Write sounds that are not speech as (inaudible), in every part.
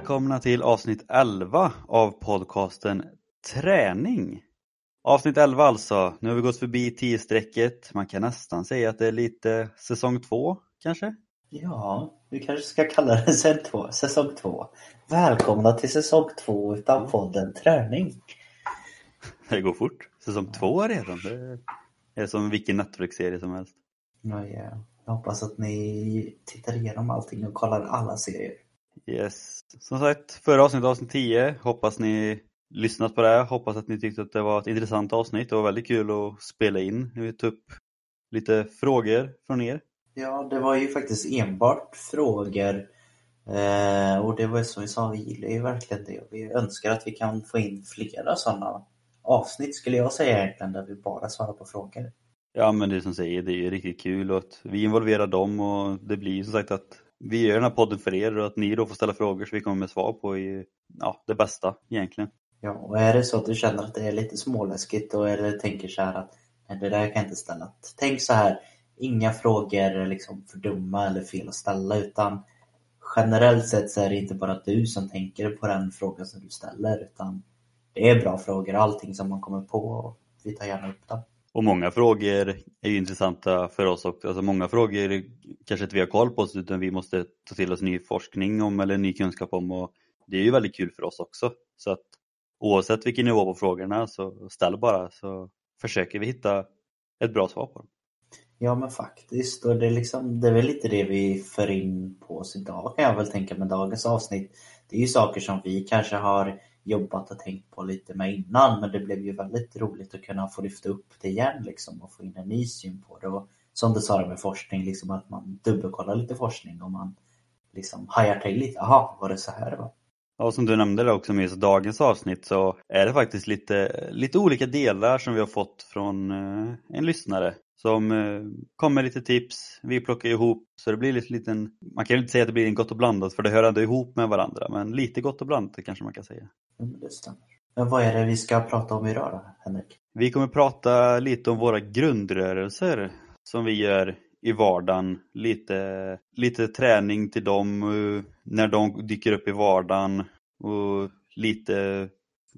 välkomna till avsnitt 11 av podcasten Träning. Avsnitt 11 alltså. Nu har vi gått förbi 10-strecket. Man kan nästan säga att det är lite säsong 2 kanske? Ja, vi kanske ska kalla det säsong 2. Säsong 2. Välkomna till säsong 2 utav podden Träning. Det går fort. Säsong 2 redan. Det är som vilken Netflix-serie som helst. Ja. Jag hoppas att ni tittar igenom allting och kollar alla serier. Yes. Som sagt, förra avsnittet, avsnitt 10. Hoppas ni lyssnat på det. Hoppas att ni tyckte att det var ett intressant avsnitt. Det var väldigt kul att spela in. Vi tog upp lite frågor från er. Ja, det var ju faktiskt enbart frågor. Eh, och det var som vi sa, vi gillar ju verkligen det. Vi önskar att vi kan få in flera sådana avsnitt skulle jag säga egentligen, där vi bara svarar på frågor. Ja men det som säger, det är ju riktigt kul och att vi involverar dem och det blir ju som sagt att vi gör den här podden för er och att ni då får ställa frågor så vi kommer med svar på i, ja, det bästa egentligen. Ja, och är det så att du känner att det är lite småläskigt och eller tänker så här att nej, det där kan jag inte ställa. Tänk så här, inga frågor är liksom för dumma eller fel att ställa utan generellt sett så är det inte bara du som tänker på den frågan som du ställer utan det är bra frågor, allting som man kommer på och vi tar gärna upp dem. Och många frågor är ju intressanta för oss också. Alltså många frågor kanske inte vi har koll på utan vi måste ta till oss ny forskning om eller ny kunskap om och det är ju väldigt kul för oss också. Så att oavsett vilken nivå på frågorna så ställ bara så försöker vi hitta ett bra svar på dem. Ja men faktiskt och det är, liksom, det är väl lite det vi för in på oss idag kan jag väl tänka med dagens avsnitt. Det är ju saker som vi kanske har jobbat och tänkt på lite med innan men det blev ju väldigt roligt att kunna få lyfta upp det igen liksom och få in en ny syn på det. Och som du sa med forskning, liksom att man dubbelkollar lite forskning och man liksom hajar till lite. Jaha, var det så här det var? Ja, som du nämnde det också med dagens avsnitt så är det faktiskt lite, lite olika delar som vi har fått från eh, en lyssnare som eh, kommer med lite tips. Vi plockar ihop så det blir lite liten, man kan ju inte säga att det blir en gott och blandat för det hör ändå ihop med varandra men lite gott och blandat kanske man kan säga. Mm, det stämmer. Men vad är det vi ska prata om idag då, Henrik? Vi kommer prata lite om våra grundrörelser som vi gör i vardagen. Lite, lite träning till dem eh, när de dyker upp i vardagen och lite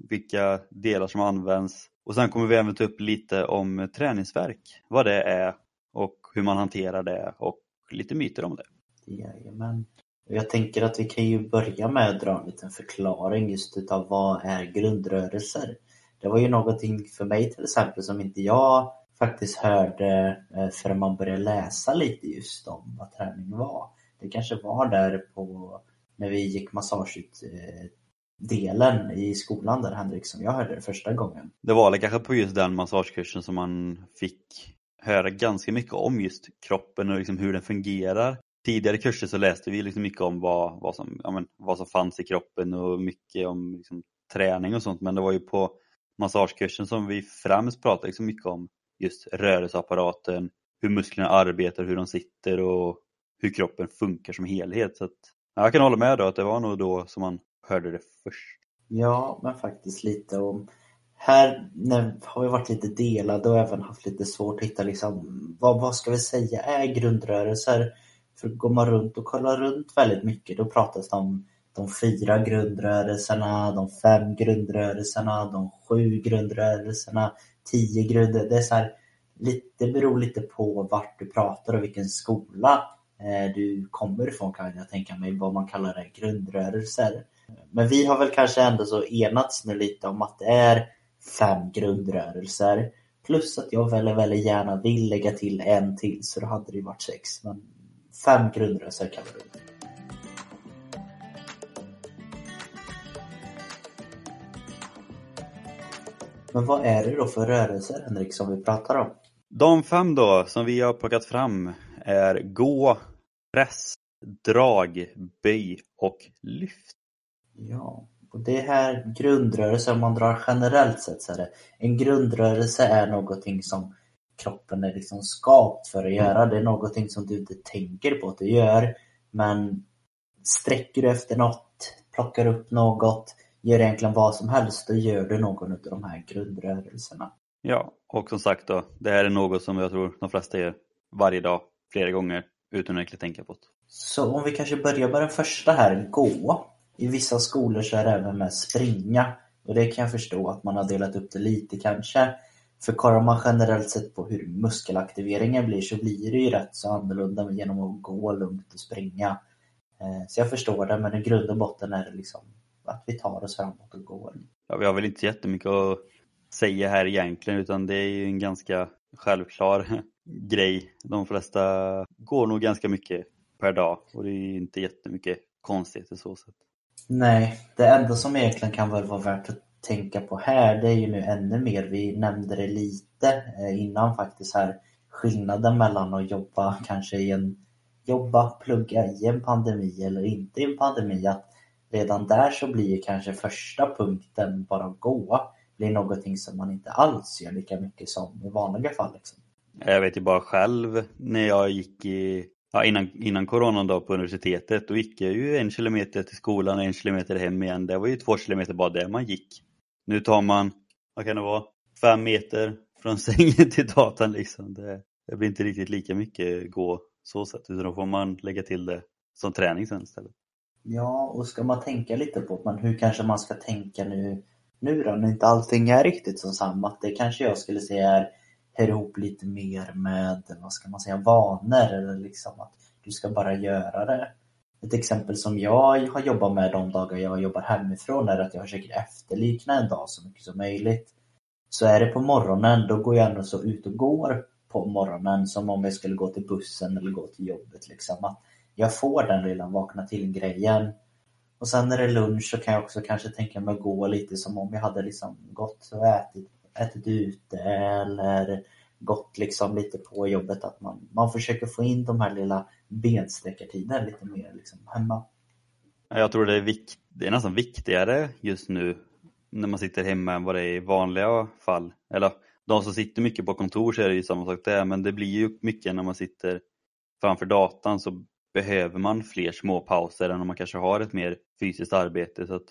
vilka delar som används och sen kommer vi även ta upp lite om träningsverk, vad det är och hur man hanterar det och lite myter om det. Jajamän. Jag tänker att vi kan ju börja med att dra en liten förklaring just utav vad är grundrörelser. Det var ju någonting för mig till exempel som inte jag faktiskt hörde eh, förrän man började läsa lite just om vad träning var. Det kanske var där på när vi gick massageutbildningen eh, delen i skolan där Henrik som jag hörde det första gången. Det var väl kanske på just den massagekursen som man fick höra ganska mycket om just kroppen och liksom hur den fungerar. Tidigare kurser så läste vi liksom mycket om vad, vad, som, ja men, vad som fanns i kroppen och mycket om liksom, träning och sånt men det var ju på massagekursen som vi främst pratade liksom mycket om just rörelseapparaten, hur musklerna arbetar, hur de sitter och hur kroppen funkar som helhet. Så att, jag kan hålla med då att det var nog då som man hörde det först. Ja, men faktiskt lite. Och här har vi varit lite delade och även haft lite svårt att hitta liksom, vad, vad ska vi säga är grundrörelser. För går man runt och kollar runt väldigt mycket då pratas det om de fyra grundrörelserna, de fem grundrörelserna, de sju grundrörelserna, tio grundrörelser. Det, är så här, det beror lite på vart du pratar och vilken skola eh, du kommer ifrån kan jag tänka mig, vad man kallar det, grundrörelser. Men vi har väl kanske ändå så enats nu lite om att det är fem grundrörelser. Plus att jag väldigt, väldigt gärna vill lägga till en till så då hade det ju varit sex. Men fem grundrörelser kan vi. Men vad är det då för rörelser Henrik som vi pratar om? De fem då som vi har plockat fram är gå, press, drag, böj och lyft. Ja, och det här grundrörelse, om man drar generellt sett så är det, en grundrörelse är någonting som kroppen är liksom skapt för att göra. Det är någonting som du inte tänker på att du gör. Men sträcker du efter något, plockar upp något, gör egentligen vad som helst, då gör du någon av de här grundrörelserna. Ja, och som sagt då, det här är något som jag tror de flesta gör varje dag, flera gånger, utan att egentligen tänka på det. Så om vi kanske börjar med den första här, gå i vissa skolor så är det även med springa. Och det kan jag förstå att man har delat upp det lite kanske. För kollar man generellt sett på hur muskelaktiveringen blir så blir det ju rätt så annorlunda genom att gå lugnt och springa. Eh, så jag förstår det, men i grund och botten är det liksom att vi tar oss framåt och går. Ja, vi har väl inte jättemycket att säga här egentligen utan det är ju en ganska självklar (laughs) grej. De flesta går nog ganska mycket per dag och det är inte jättemycket konstigt så sätt. Nej, det enda som egentligen kan väl vara värt att tänka på här det är ju nu ännu mer, vi nämnde det lite eh, innan faktiskt här, skillnaden mellan att jobba (laughs) kanske i en jobba, plugga i en pandemi eller inte i en pandemi. Att redan där så blir kanske första punkten bara gå blir någonting som man inte alls gör lika mycket som i vanliga fall. Liksom. Jag vet ju bara själv när jag gick i, ja, innan, innan coronan då på universitetet, då gick jag ju en kilometer till skolan och en kilometer hem igen. Det var ju två kilometer bara där man gick. Nu tar man, vad kan det vara, fem meter från (laughs) sängen till datorn liksom. Det, det blir inte riktigt lika mycket gå så sätt, utan då får man lägga till det som träning sen istället. Ja, och ska man tänka lite på men hur kanske man ska tänka nu, nu då, när inte allting är riktigt som samma. Det kanske jag skulle säga är, hör ihop lite mer med, vad ska man säga, vanor eller liksom att du ska bara göra det. Ett exempel som jag har jobbat med de dagar jag jobbar hemifrån är att jag försöker efterlikna en dag så mycket som möjligt. Så är det på morgonen, då går jag ändå så ut och går på morgonen som om jag skulle gå till bussen eller gå till jobbet. Liksom. Att jag får den lilla vakna till-grejen. Och sen när det är lunch så kan jag också kanske tänka mig att gå lite som om jag hade liksom gått och ätit, ätit ute eller gått liksom lite på jobbet. Att man, man försöker få in de här lilla bensträckartiderna lite mer liksom hemma. Jag tror det är, vikt, det är nästan viktigare just nu när man sitter hemma än vad det är i vanliga fall. Eller de som sitter mycket på kontor så är det ju samma sak där men det blir ju mycket när man sitter framför datan så behöver man fler små pauser än om man kanske har ett mer fysiskt arbete. Så att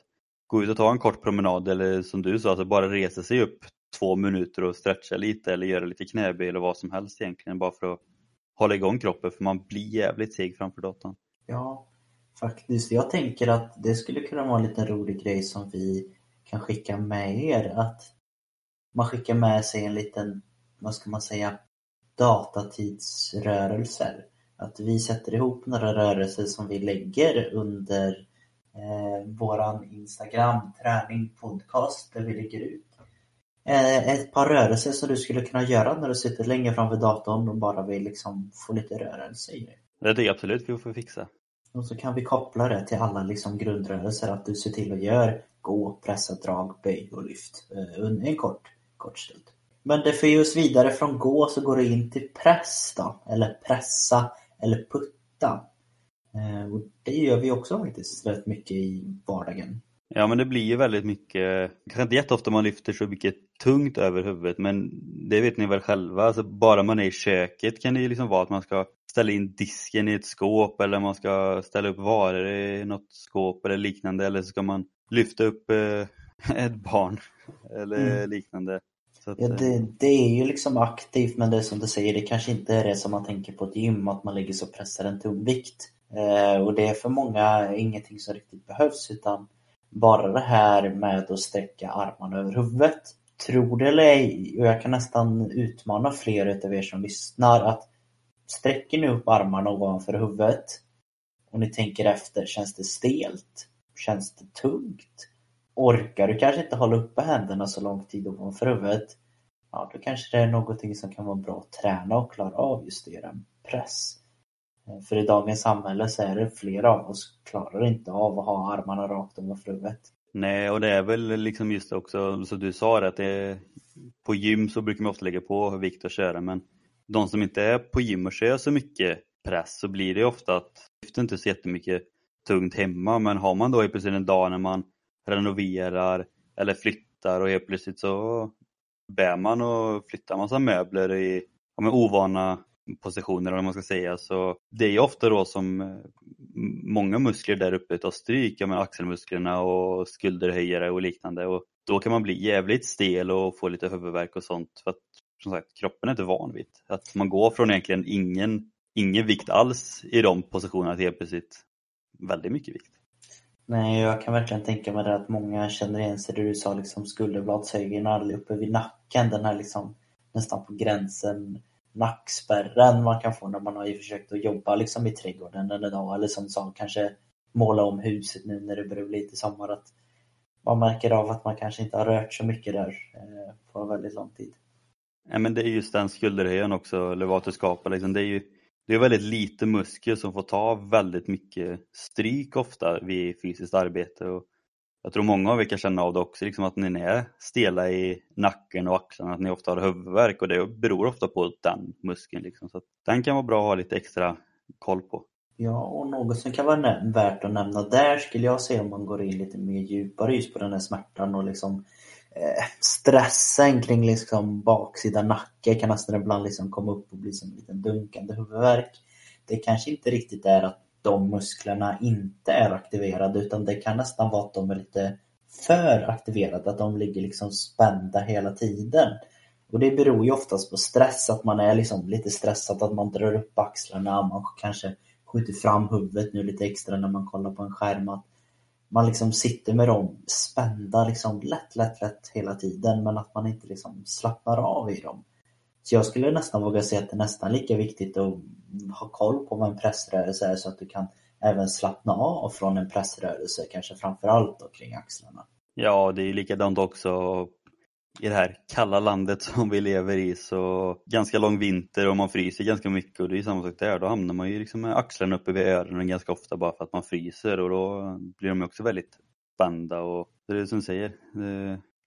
gå ut och ta en kort promenad eller som du sa, alltså bara resa sig upp två minuter och stretcha lite eller göra lite knäböj eller vad som helst egentligen bara för att hålla igång kroppen för man blir jävligt seg framför datorn. Ja, faktiskt. Jag tänker att det skulle kunna vara en liten rolig grej som vi kan skicka med er. Att man skickar med sig en liten, vad ska man säga, datatidsrörelser. Att vi sätter ihop några rörelser som vi lägger under eh, våran Instagram, träning podcast, där vi lägger ut ett par rörelser som du skulle kunna göra när du sitter länge framför datorn och bara vill liksom få lite rörelse i det. Det tycker jag absolut vi får fixa. Och så kan vi koppla det till alla liksom grundrörelser, att du ser till att göra gå, pressa, drag, böj och lyft eh, under en kort, kort stund. Men det för oss vidare från gå så går det in till press då, eller pressa eller putta. Eh, och det gör vi också faktiskt rätt mycket i vardagen. Ja men det blir ju väldigt mycket, kanske inte jätteofta man lyfter så mycket tungt över huvudet men det vet ni väl själva, alltså bara man är i köket kan det ju liksom vara att man ska ställa in disken i ett skåp eller man ska ställa upp varor i något skåp eller liknande eller så ska man lyfta upp eh, ett barn eller mm. liknande. Att, ja, det, eh, det, är ju liksom aktivt men det är som du säger, det kanske inte är det som man tänker på ett gym, att man ligger så pressar en tung vikt. Eh, och det är för många ingenting som riktigt behövs utan bara det här med att sträcka armarna över huvudet. Tror det eller ej, och jag kan nästan utmana fler av er som lyssnar att sträcker ni upp armarna ovanför huvudet och ni tänker efter, känns det stelt? Känns det tungt? Orkar du kanske inte hålla uppe händerna så lång tid ovanför huvudet? Ja, då kanske det är någonting som kan vara bra att träna och klara av just det, en press. Eh, för i dagens samhälle så är det flera av oss klarar inte av att ha armarna rakt ovanför huvudet. Nej, och det är väl liksom just också som du sa att det, på gym så brukar man ofta lägga på vikt och köra men de som inte är på gym och kör så mycket press så blir det ofta att lyfter inte så jättemycket tungt hemma men har man då i plötsligt en dag när man renoverar eller flyttar och helt plötsligt så bär man och flyttar massa möbler i ja, ovana positioner eller vad man ska säga. Så det är ju ofta då som eh, många muskler där uppe tar stryk, ja, med axelmusklerna och skulderhöjare och liknande. Och då kan man bli jävligt stel och få lite huvudvärk och sånt. För att som sagt, kroppen är inte van vid att man går från egentligen ingen, ingen vikt alls i de positionerna till helt plötsligt väldigt mycket vikt. Nej, jag kan verkligen tänka mig det att många känner igen sig det du sa, liksom skulderbladshöjden alldeles uppe vid nacken. Den här liksom nästan på gränsen nackspärren man kan få när man har försökt att jobba liksom i trädgården en dag. Eller som sa, kanske måla om huset nu när det börjar bli lite sommar. Att man märker av att man kanske inte har rört så mycket där eh, på väldigt lång tid. Ja, men det är just den skulderhöjan också, eller vad du skapar. Liksom. Det är ju det är väldigt lite muskel som får ta väldigt mycket stryk ofta vid fysiskt arbete. Och jag tror många av er kan känna av det också, liksom att ni är stela i nacken och axlarna, att ni ofta har huvudvärk och det beror ofta på den muskeln. Liksom. Så den kan vara bra att ha lite extra koll på. Ja, och något som kan vara värt att nämna där skulle jag säga om man går in lite mer djupare just på den här smärtan och liksom eh, stressen kring liksom baksida nacke kan nästan ibland liksom komma upp och bli som en liten dunkande huvudvärk. Det kanske inte riktigt är att de musklerna inte är aktiverade utan det kan nästan vara att de är lite för aktiverade, att de ligger liksom spända hela tiden. Och det beror ju oftast på stress, att man är liksom lite stressad, att man drar upp axlarna, man kanske skjuter fram huvudet nu lite extra när man kollar på en skärm. Att man liksom sitter med dem spända liksom lätt, lätt, lätt hela tiden men att man inte liksom slappnar av i dem. Så jag skulle nästan våga säga att det är nästan lika viktigt att ha koll på vad en pressrörelse är så att du kan även slappna av från en pressrörelse, kanske framförallt då kring axlarna. Ja, det är likadant också i det här kalla landet (laughs) som vi lever i så ganska lång vinter och man fryser ganska mycket och det är samma sak där. Då hamnar man ju liksom med axlarna uppe vid öronen ganska ofta bara för att man fryser och då blir de också väldigt spända och det är det som du säger.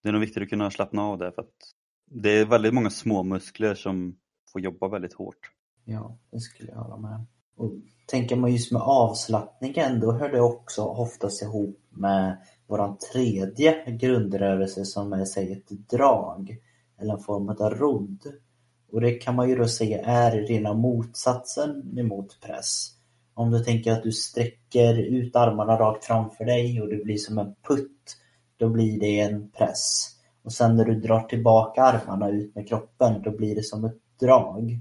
Det, är nog viktigt att kunna slappna av där för att det är väldigt många små muskler som får jobba väldigt hårt. Ja, det skulle jag hålla med och Tänker man just med avslappningen, då hör det också oftast ihop med våran tredje grundrörelse som är, säg ett drag eller en form av rodd. Och det kan man ju då säga är rena motsatsen emot press. Om du tänker att du sträcker ut armarna rakt framför dig och det blir som en putt, då blir det en press. Och sen när du drar tillbaka armarna ut med kroppen, då blir det som ett drag.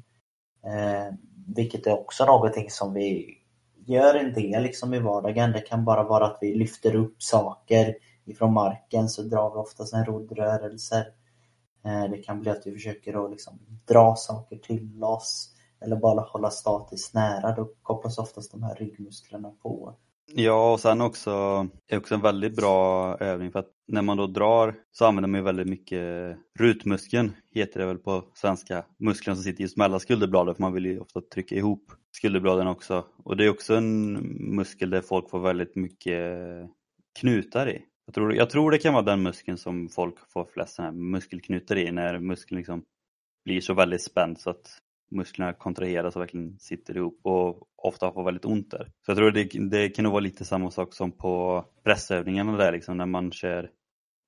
Eh, vilket är också någonting som vi gör en del liksom i vardagen. Det kan bara vara att vi lyfter upp saker ifrån marken så drar vi oftast en roddrörelse. Eh, det kan bli att vi försöker att liksom dra saker till oss eller bara hålla statiskt nära. Då kopplas oftast de här ryggmusklerna på. Ja, och sen också, är också en väldigt bra övning för att när man då drar så använder man ju väldigt mycket rutmuskeln, heter det väl på svenska, musklerna som sitter just mellan skulderbladen för man vill ju ofta trycka ihop skulderbladen också. Och det är också en muskel där folk får väldigt mycket knutar i. Jag tror, jag tror det kan vara den muskeln som folk får flest muskelknutar i när muskeln liksom blir så väldigt spänd så att musklerna kontraheras och verkligen sitter ihop och ofta får väldigt ont där. Så jag tror det, det kan nog vara lite samma sak som på pressövningarna där liksom när man kör,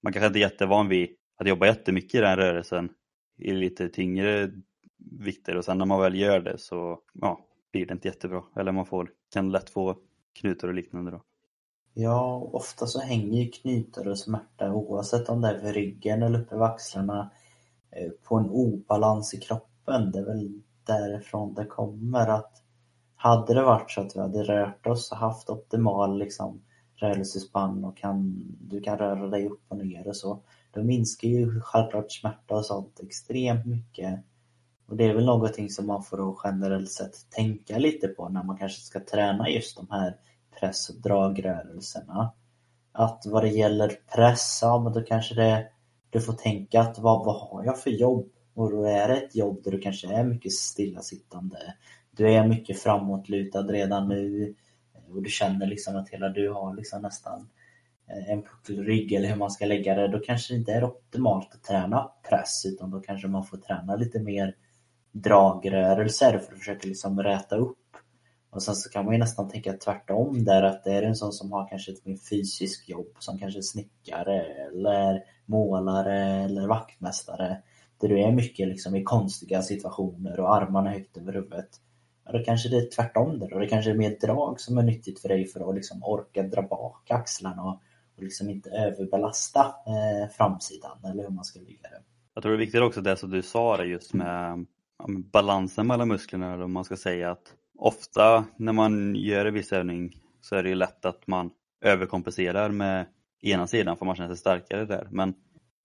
man kanske inte är jättevan vid att jobba jättemycket i den rörelsen i lite tyngre vikter och sen när man väl gör det så ja, blir det inte jättebra. Eller man får, kan lätt få knutar och liknande då. Ja, ofta så hänger ju knutar och smärta oavsett om det är vid ryggen eller uppe vid axlarna eh, på en obalans i kroppen. Det är väl därifrån det kommer. att Hade det varit så att vi hade rört oss och haft optimal liksom, rörelsespann och kan, du kan röra dig upp och ner och så, då minskar ju självklart smärta och sånt extremt mycket. Och det är väl någonting som man får generellt sett tänka lite på när man kanske ska träna just de här press och dragrörelserna. Att vad det gäller press, ja men då kanske det du får tänka att vad, vad har jag för jobb? Och då är det ett jobb där du kanske är mycket stillasittande. Du är mycket framåtlutad redan nu eh, och du känner liksom att hela du har liksom nästan eh, en puckelrygg eller hur man ska lägga det. Då kanske det inte är optimalt att träna press utan då kanske man får träna lite mer dragrörelser för att försöka liksom räta upp. Och sen så kan man ju nästan tänka tvärtom där att det är en sån som har kanske ett mer fysiskt jobb som kanske snickare eller målare eller vaktmästare där du är mycket liksom i konstiga situationer och armarna högt över huvudet. Ja, då kanske det är tvärtom där och det kanske är mer drag som är nyttigt för dig för att liksom orka dra bak axlarna och, och liksom inte överbelasta eh, framsidan eller hur man ska ligga det. Jag tror det är viktigt också det som du sa just med balansen mellan musklerna om man ska säga att ofta när man gör en viss övning så är det ju lätt att man överkompenserar med ena sidan för man känner sig starkare där. Men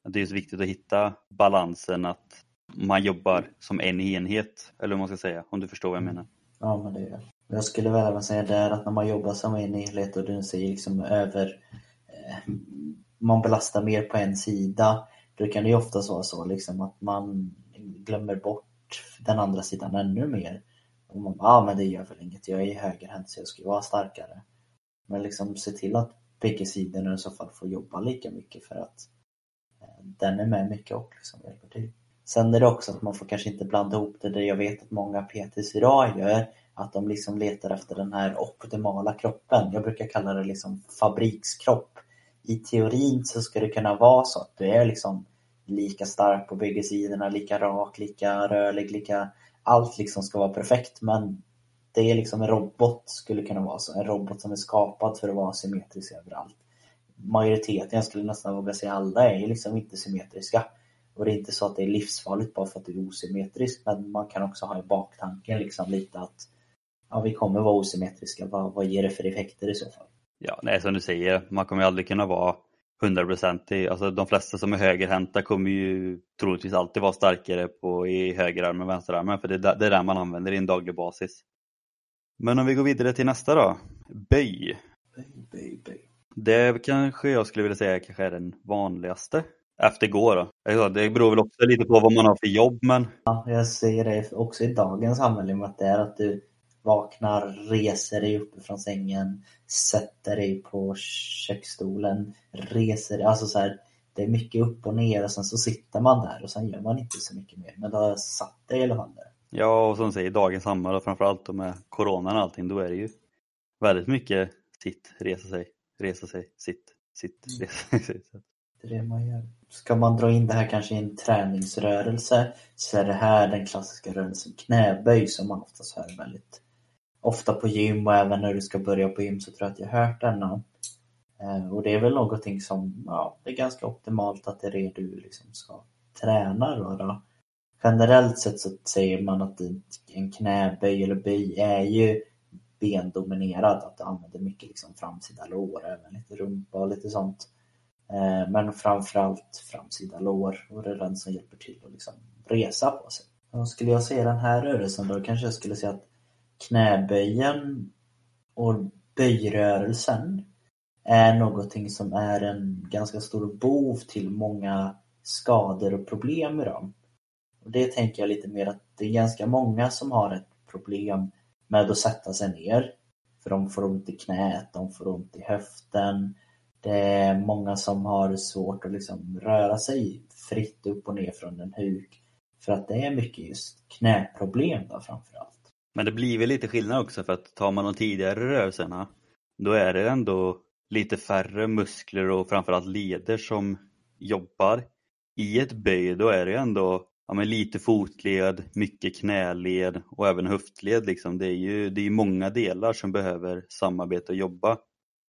det är så viktigt att hitta balansen att man jobbar som en enhet, eller vad man ska säga, om du förstår vad jag menar. Ja, men det är Jag skulle väl även säga där att när man jobbar som en enhet och du säger liksom över eh, man belastar mer på en sida, då kan det ju oftast vara så liksom att man glömmer bort den andra sidan ännu mer. Och man bara, ah, men det gör väl inget, jag är högerhänt så jag ska vara starkare. Men liksom se till att bägge sidorna i så fall får jobba lika mycket för att den är med mycket och liksom hjälper till. Sen är det också att man får kanske inte blanda ihop det där jag vet att många PTs idag gör, att de liksom letar efter den här optimala kroppen. Jag brukar kalla det liksom fabrikskropp. I teorin så ska det kunna vara så att du är liksom lika stark på bägge sidorna, lika rak, lika rörlig, lika... Allt liksom ska vara perfekt men det är liksom en robot skulle kunna vara så. En robot som är skapad för att vara symmetrisk överallt. Majoriteten, jag skulle nästan våga säga alla, är ju liksom inte symmetriska. Och det är inte så att det är livsfarligt bara för att du är osymmetrisk, men man kan också ha i baktanken liksom lite att ja, vi kommer vara osymmetriska, vad, vad ger det för effekter i så fall? Ja, nej, som du säger, man kommer ju aldrig kunna vara hundraprocentig. Alltså de flesta som är högerhänta kommer ju troligtvis alltid vara starkare på, i högerarmen och vänsterarmen, för det är, det är där man använder i en daglig basis. Men om vi går vidare till nästa då. Böj. Böj, böj, böj. Det kanske jag skulle vilja säga kanske är den vanligaste. Efter gå då. Det beror väl också lite på vad man har för jobb men... Ja, jag ser det också i dagens samhälle med att det är att du vaknar, reser dig upp från sängen, sätter dig på köksstolen, reser dig, alltså så här, det är mycket upp och ner och sen så sitter man där och sen gör man inte så mycket mer. Men då har satt dig i alla fall där. Ja, och som säger, dagens samhälle framförallt med coronan och allting, då är det ju väldigt mycket sitt, resa sig, resa sig, sitt, sitt, mm. resa (laughs) sig. Det är det man gör. Ska man dra in det här kanske i en träningsrörelse så är det här den klassiska rörelsen knäböj som man oftast hör väldigt ofta på gym och även när du ska börja på gym så tror jag att jag har hört denna. Eh, och det är väl någonting som, ja, det är ganska optimalt att det är det du liksom ska träna då. då. Generellt sett så säger man att en knäböj eller böj är ju bendominerad, att du använder mycket liksom framsida lår, även lite rumpa och lite sånt. Eh, men framförallt framsida lår och det är den som hjälper till att liksom resa på sig. Och skulle jag se den här rörelsen då kanske jag skulle säga att knäböjen och böjrörelsen är någonting som är en ganska stor bov till många skador och problem idag. Och det tänker jag lite mer att det är ganska många som har ett problem med att sätta sig ner. För de får ont i knät, de får ont i höften. Det är många som har svårt att liksom röra sig fritt upp och ner från en huk. För att det är mycket just knäproblem då framförallt. Men det blir väl lite skillnad också för att tar man de tidigare rörelserna då är det ändå lite färre muskler och framförallt leder som jobbar. I ett böj då är det ändå ja, men lite fotled, mycket knäled och även höftled. Liksom. Det är ju det är många delar som behöver samarbeta och jobba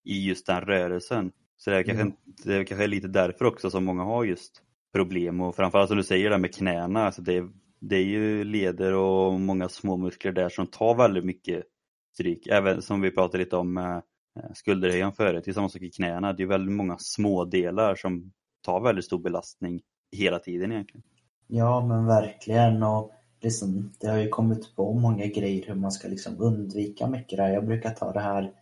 i just den rörelsen. Så det är, kanske, mm. det är kanske lite därför också som många har just problem och framförallt som du säger det med knäna, alltså det, det är ju leder och många små muskler där som tar väldigt mycket stryk. Även som vi pratade lite om eh, skulderhöjan förut, det är samma sak i knäna. Det är väldigt många små delar som tar väldigt stor belastning hela tiden egentligen. Ja men verkligen och liksom, det har ju kommit på många grejer hur man ska liksom undvika mycket där. Jag brukar ta det här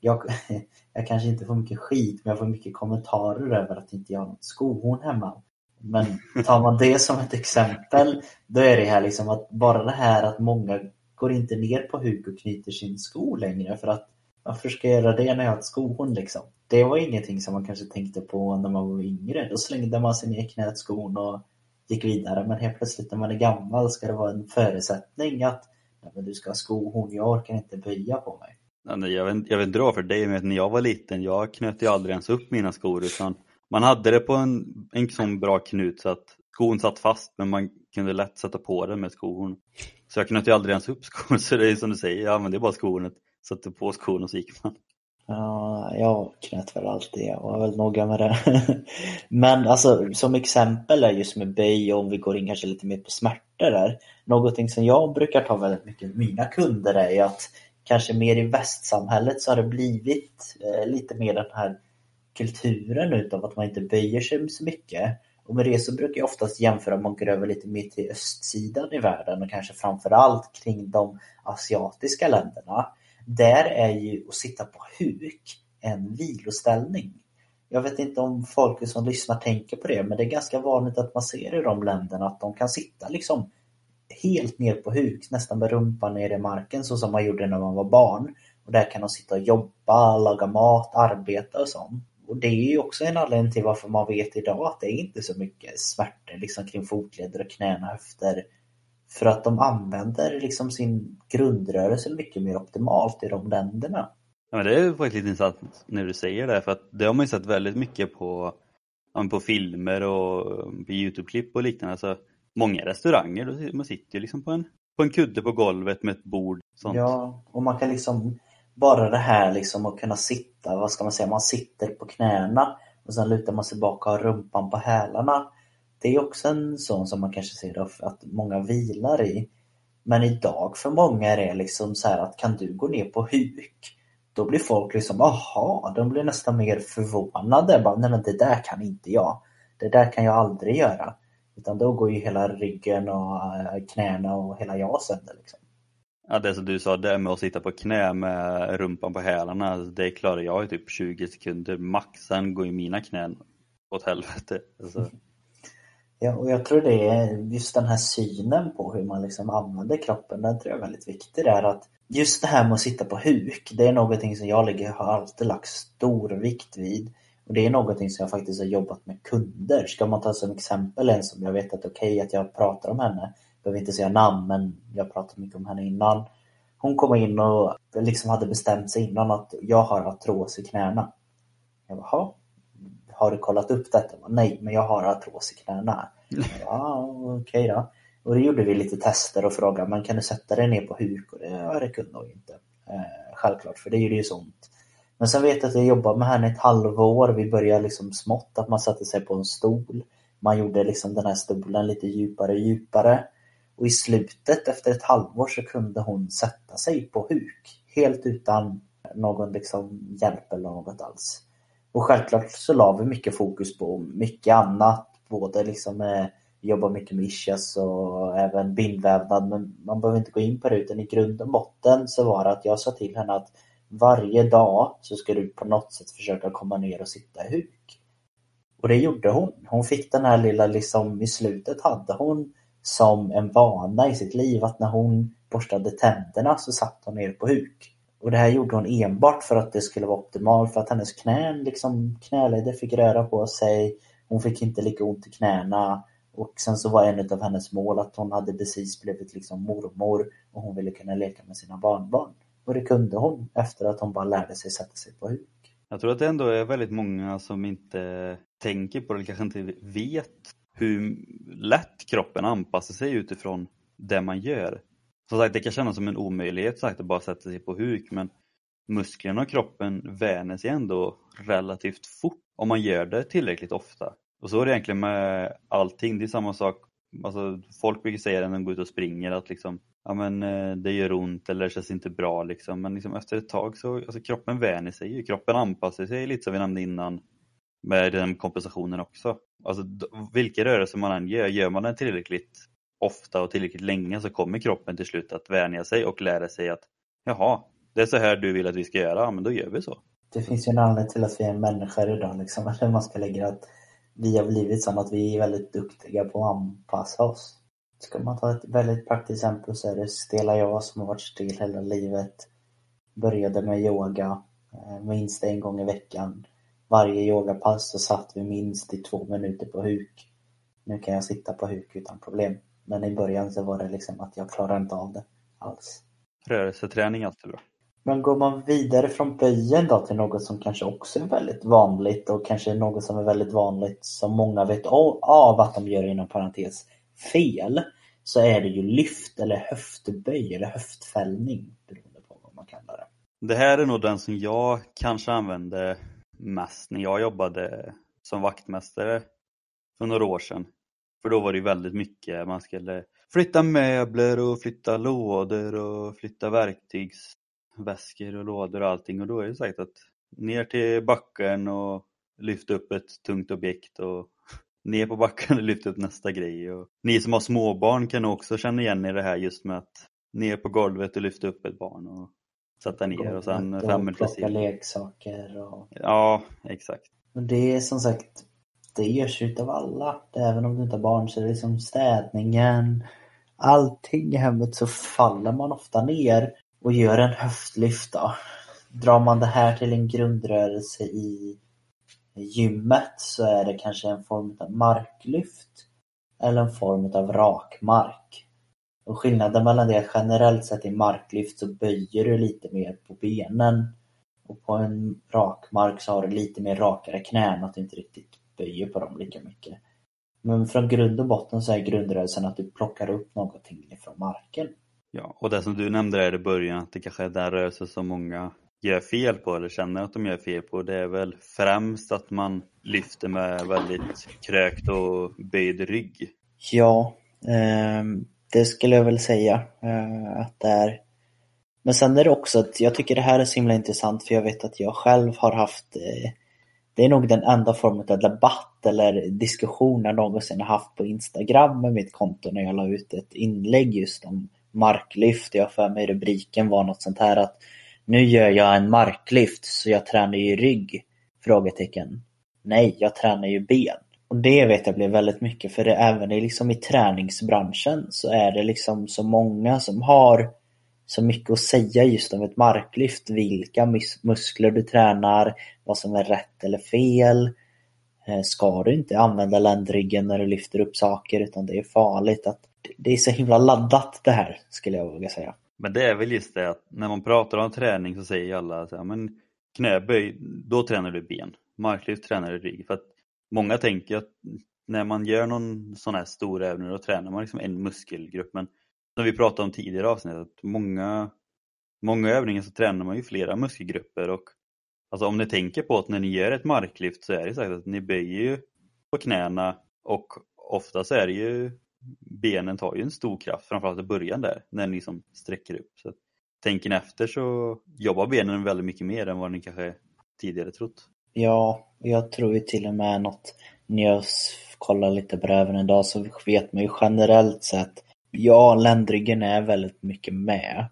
jag, (laughs) jag kanske inte får mycket skit men jag får mycket kommentarer över att inte jag har något skohorn hemma. Men tar man det som ett exempel, då är det här liksom att bara det här att många går inte ner på huk och knyter sin sko längre för att varför ska jag göra det när jag har ett skohorn liksom? Det var ingenting som man kanske tänkte på när man var yngre. Då slängde man sig ner i knät skon och gick vidare. Men helt plötsligt när man är gammal ska det vara en förutsättning att Nej, men du ska ha skohorn, jag orkar inte böja på mig. Nej, jag, vet, jag vet inte för dig, men när jag var liten, jag knöt ju aldrig ens upp mina skor utan man hade det på en, en sån bra knut så att skon satt fast men man kunde lätt sätta på den med skohorn. Så jag knöt ju aldrig ens upp (laughs) skon, så det är som du säger, jag använde bara skohornet, satte på skon och så gick man. Ja, jag knöt väl alltid, jag var väl noga med det. (laughs) Men alltså som exempel är just med böj, om vi går in kanske lite mer på smärtor där. Någonting som jag brukar ta väldigt mycket med mina kunder är ju att kanske mer i västsamhället så har det blivit eh, lite mer den här kulturen utav att man inte böjer sig så mycket. Och med det så brukar jag oftast jämföra om man går över lite mer till östsidan i världen och kanske framförallt kring de asiatiska länderna. Där är ju att sitta på huk en viloställning. Jag vet inte om folk som lyssnar tänker på det men det är ganska vanligt att man ser i de länderna att de kan sitta liksom helt ner på huk, nästan med rumpan ner i marken så som man gjorde när man var barn. Och där kan de sitta och jobba, laga mat, arbeta och sånt. Och det är ju också en anledning till varför man vet idag att det är inte så mycket smärtor liksom kring fotleder och knän och höfter. För att de använder liksom sin grundrörelse mycket mer optimalt i de länderna. Ja, men det är faktiskt lite intressant när du säger det för att det har man ju sett väldigt mycket på, på filmer och på Youtube-klipp och liknande. Alltså, många restauranger, man sitter ju liksom på en, på en kudde på golvet med ett bord. Sånt. Ja, och man kan liksom bara det här liksom att kunna sitta, vad ska man säga, man sitter på knäna och sen lutar man sig bak och har rumpan på hälarna. Det är också en sån som man kanske ser att många vilar i. Men idag för många är det liksom så att kan du gå ner på huk? Då blir folk liksom, aha, de blir nästan mer förvånade. Bara, Nej men det där kan inte jag. Det där kan jag aldrig göra. Utan då går ju hela ryggen och eh, knäna och hela jag sönder. Liksom. Ja, det som du sa, det med att sitta på knä med rumpan på hälarna, det klarar jag i typ 20 sekunder max. Sen går ju mina knän åt helvete. Alltså. (laughs) Ja, och jag tror det är just den här synen på hur man liksom använder kroppen, den tror jag är väldigt viktig där. Att just det här med att sitta på huk, det är någonting som jag ligger, har alltid lagt stor vikt vid. Och det är någonting som jag faktiskt har jobbat med kunder. Ska man ta som exempel en som jag vet att okej okay, att jag pratar om henne, behöver inte säga namn men jag pratade mycket om henne innan. Hon kom in och liksom hade bestämt sig innan att jag har artros i knäna. Jag bara, har du kollat upp detta? Bara, Nej, men jag har artros i knäna. Ja, okej okay då. Och då gjorde vi lite tester och frågade, men kan du sätta dig ner på huk? Och det, ja, det kunde hon inte. Eh, självklart, för det gjorde ju så ont. Men sen vet jag att jag jobbade med henne ett halvår. Vi började liksom smått, att man satte sig på en stol. Man gjorde liksom den här stolen lite djupare och djupare. Och i slutet, efter ett halvår, så kunde hon sätta sig på huk. Helt utan någon liksom hjälp eller något alls. Och självklart så la vi mycket fokus på mycket annat. Både liksom eh, jobba mycket med ischias och även bindvävnad. Men man behöver inte gå in på det utan i grund och botten så var det att jag sa till henne att varje dag så ska du på något sätt försöka komma ner och sitta i huk. Och det gjorde hon. Hon fick den här lilla liksom, i slutet hade hon som en vana i sitt liv att när hon borstade tänderna så satt hon ner på huk. Och det här gjorde hon enbart för att det skulle vara optimalt för att hennes knän, liksom knäleder fick röra på sig. Hon fick inte lika ont i knäna. Och sen så var en av hennes mål att hon hade precis blivit liksom mormor och hon ville kunna leka med sina barnbarn. Och det kunde hon efter att hon bara lärde sig sätta sig på huk. Jag tror att det ändå är väldigt många som inte tänker på det, eller kanske inte vet hur lätt kroppen anpassar sig utifrån det man gör. Som sagt, det kan kännas som en omöjlighet sagt, att bara sätta sig på huk men musklerna och kroppen vänjer sig ändå relativt fort om man gör det tillräckligt ofta. Och så är det egentligen med allting, det är samma sak. Alltså, folk brukar säga det när de går ut och springer att liksom, ja, men, eh, det gör ont eller det känns inte bra. Liksom. Men liksom, efter ett tag så alltså, kroppen vänjer sig ju. Kroppen anpassar sig lite som vi nämnde innan med den kompensationen också. Alltså, vilka rörelser man än gör, gör man den tillräckligt ofta och tillräckligt länge så kommer kroppen till slut att vänja sig och lära sig att jaha, det är så här du vill att vi ska göra, ja, men då gör vi så. Det finns ju en anledning till att vi är människor idag, liksom, (laughs) eller man ska lägga att vi har blivit som att vi är väldigt duktiga på att anpassa oss. Ska man ta ett väldigt praktiskt exempel så är det stela jag som har varit stel hela livet. Började med yoga eh, minst en gång i veckan. Varje yogapass så satt vi minst i två minuter på huk. Nu kan jag sitta på huk utan problem. Men i början så var det liksom att jag klarade inte av det alls. Rörelseträning är alltid bra. Men går man vidare från böjen då till något som kanske också är väldigt vanligt och kanske något som är väldigt vanligt som många vet av att de gör inom parentes fel så är det ju lyft eller höftböj eller höftfällning beroende på vad man kallar det. Det här är nog den som jag kanske använde mest när jag jobbade som vaktmästare för några år sedan. För då var det väldigt mycket, man skulle flytta möbler och flytta lådor och flytta verktygs väskor och lådor och allting och då är det sagt att ner till backen och lyfta upp ett tungt objekt och (laughs) ner på backen och lyfta upp nästa grej. Och ni som har småbarn kan också känna igen er det här just med att ner på golvet och lyfta upp ett barn och sätta ner och sen fram och plocka leksaker och... Ja, exakt. Och det är som sagt, det görs utav alla. Även om du inte har barn så är det liksom städningen, allting i hemmet så faller man ofta ner och gör en höftlyft då. Drar man det här till en grundrörelse i gymmet så är det kanske en form av marklyft eller en form av rakmark. Och skillnaden mellan det är att generellt sett i marklyft så böjer du lite mer på benen och på en rakmark så har du lite mer rakare knän, att du inte riktigt böjer på dem lika mycket. Men från grund och botten så är grundrörelsen att du plockar upp någonting från marken. Ja, och det som du nämnde där i början, att det kanske är den rörelse som många gör fel på eller känner att de gör fel på, det är väl främst att man lyfter med väldigt krökt och böjd rygg. Ja, eh, det skulle jag väl säga eh, att det är. Men sen är det också att jag tycker det här är så himla intressant för jag vet att jag själv har haft eh, det är nog den enda formen av debatt eller diskussion jag någonsin har haft på Instagram med mitt konto när jag la ut ett inlägg just om marklyft. Jag för mig rubriken var något sånt här att nu gör jag en marklyft så jag tränar ju rygg? Frågetecken. Nej, jag tränar ju ben. Och det vet jag blev väldigt mycket för det även i, liksom i träningsbranschen så är det liksom så många som har så mycket att säga just om ett marklyft. Vilka mus muskler du tränar, vad som är rätt eller fel. Eh, ska du inte använda ländryggen när du lyfter upp saker utan det är farligt. att Det är så himla laddat det här skulle jag våga säga. Men det är väl just det att när man pratar om träning så säger alla att men knäböj, då tränar du ben. Marklyft tränar du rygg. För att många tänker att när man gör någon sån här stor övning då tränar man liksom en muskelgrupp. Men som vi pratade om tidigare avsnitt, att många, många övningar så tränar man ju flera muskelgrupper och alltså om ni tänker på att när ni gör ett marklyft så är det så att ni böjer ju på knäna och ofta så är det ju benen tar ju en stor kraft, framförallt i början där, när ni som sträcker upp. Så tänker ni efter så jobbar benen väldigt mycket mer än vad ni kanske tidigare trott. Ja, jag tror ju till och med något, när jag kollar lite på det även idag så vet man ju generellt sett, ja ländryggen är väldigt mycket med.